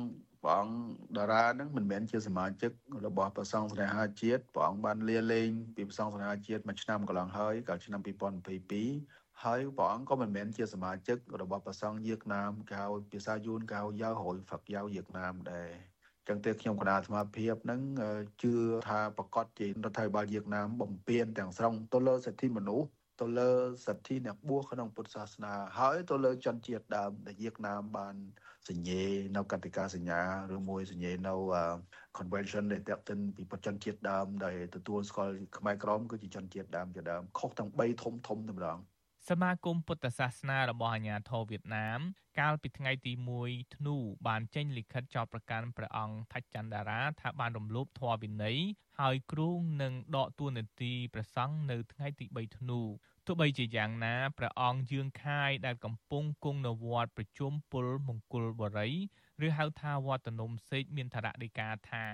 ព្រះអង្គតារានឹងមិនមែនជាសមាជិករបស់ព្រះសង្ឃស្នេហាជាតិព្រះអង្គបានលាលែងពីព្រះសង្ឃស្នេហាជាតិមួយឆ្នាំកន្លងហើយកាលឆ្នាំ2022ហើយព្រះអង្គក៏មិនមែនជាសមាជិករបស់ព្រះសង្ឃវៀតណាមកៅភាសាយួនកៅយ៉ាវហើយហ្វាក់យ៉ាវវៀតណាមដែរ ចឹងទេខ្ញុំគណៈអាត្មាភាពនឹងជឿថាប្រកាសជារដ្ឋាភិបាលវៀតណាមបំពេញទាំងស្រុងទៅលើសិទ្ធិមនុស្សទៅលើសិទ្ធិអ្នកបួសក្នុងពុទ្ធសាសនាហើយទៅលើជនជាតិដើមដែលវៀតណាមបានសញ្ញេនៅកតិកាសញ្ញាឬមួយសញ្ញេនៅ convention ដែលតាក់ទិនពីប្រជនជាតិដើមដែលទទួលស្គាល់ខ្មែរក្រមគឺជាជនជាតិដើមជាដើមខុសទាំង3ធំធំតែម្ដង សមាគមពុទ្ធសាសនារបស់អាជ្ញាធរវៀតណាម កាលពីថ្ងៃទី1ធ្នូបានចេញលិខិតចោទប្រកាន់ព្រះអង្គថាច់ចន្ទរាថាបានរំលោភធម៌វិន័យហើយគ្រូងនឹងដកទួនាទីព្រះសង្ឃនៅថ្ងៃទី3ធ្នូទោះបីជាយ៉ាងណាព្រះអង្គយឿងខាយដែលកំពុងគង់នៅវត្តប្រជុំពលមង្គលបរិយឬហៅថាវត្តនំសេកមានធរណីកាថា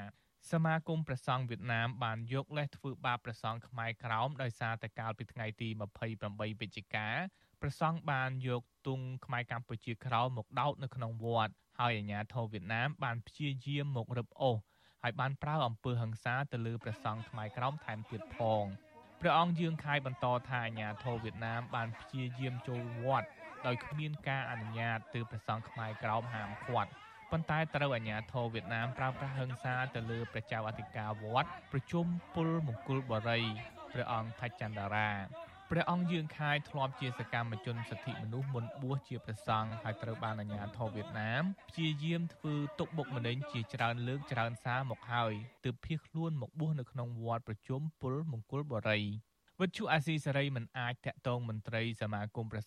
សមាគមព្រះសង្ឃវៀតណាមបានយកលេសធ្វើបាបព្រះសង្ឃខ្មែរក្រោមដោយសារតែកាលពីថ្ងៃទី28វិច្ឆិកាព្រះសង្ឃបានយកទង់ខ្មែរកម្ពុជាក្រោមមកដោតនៅក្នុងវត្តហើយអាជ្ញាធរវៀតណាមបានព្យាយាមមករឹបអូសហើយបានប្រើអំពើហិង្សាទៅលើព្រះសង្ឃខ្មែរក្រោមថែមទៀតផងព្រះអង្គយាងខាយបន្តថាអាជ្ញាធរវៀតណាមបានព្យាយាមចូលវត្តដោយគ្មានការអនុញ្ញាត từ ព្រះសង្ឃខ្មែរក្រោមហាមឃាត់ ប៉ុន្តែត្រូវអាជ្ញាធរវៀតណាមប្រើប្រាស់ហិង្សាទៅលើព្រះចៅអធិការវត្តប្រជុំពលមង្គលបរិយព្រះអង្គថច្ឆន្ទរាព្រះអង្គយើងខាយធ្លាប់ជាសកម្មជនសិទ្ធិមនុស្សមុនបួសជាព្រះសង្ឃហើយត្រូវបានអាជ្ញាធរវៀតណាមព្យាយាមធ្វើទុកបុកម្នេញជាច្រើនលើកច្រើនសារមកហើយទើបភៀសខ្លួនមកបួសនៅក្នុងវត្តប្រជុំពលមង្គលបរិយវិទ្យុអាស៊ីសេរីមិនអាចតាក់ទងមន្ត្រីសមាគមព្រះ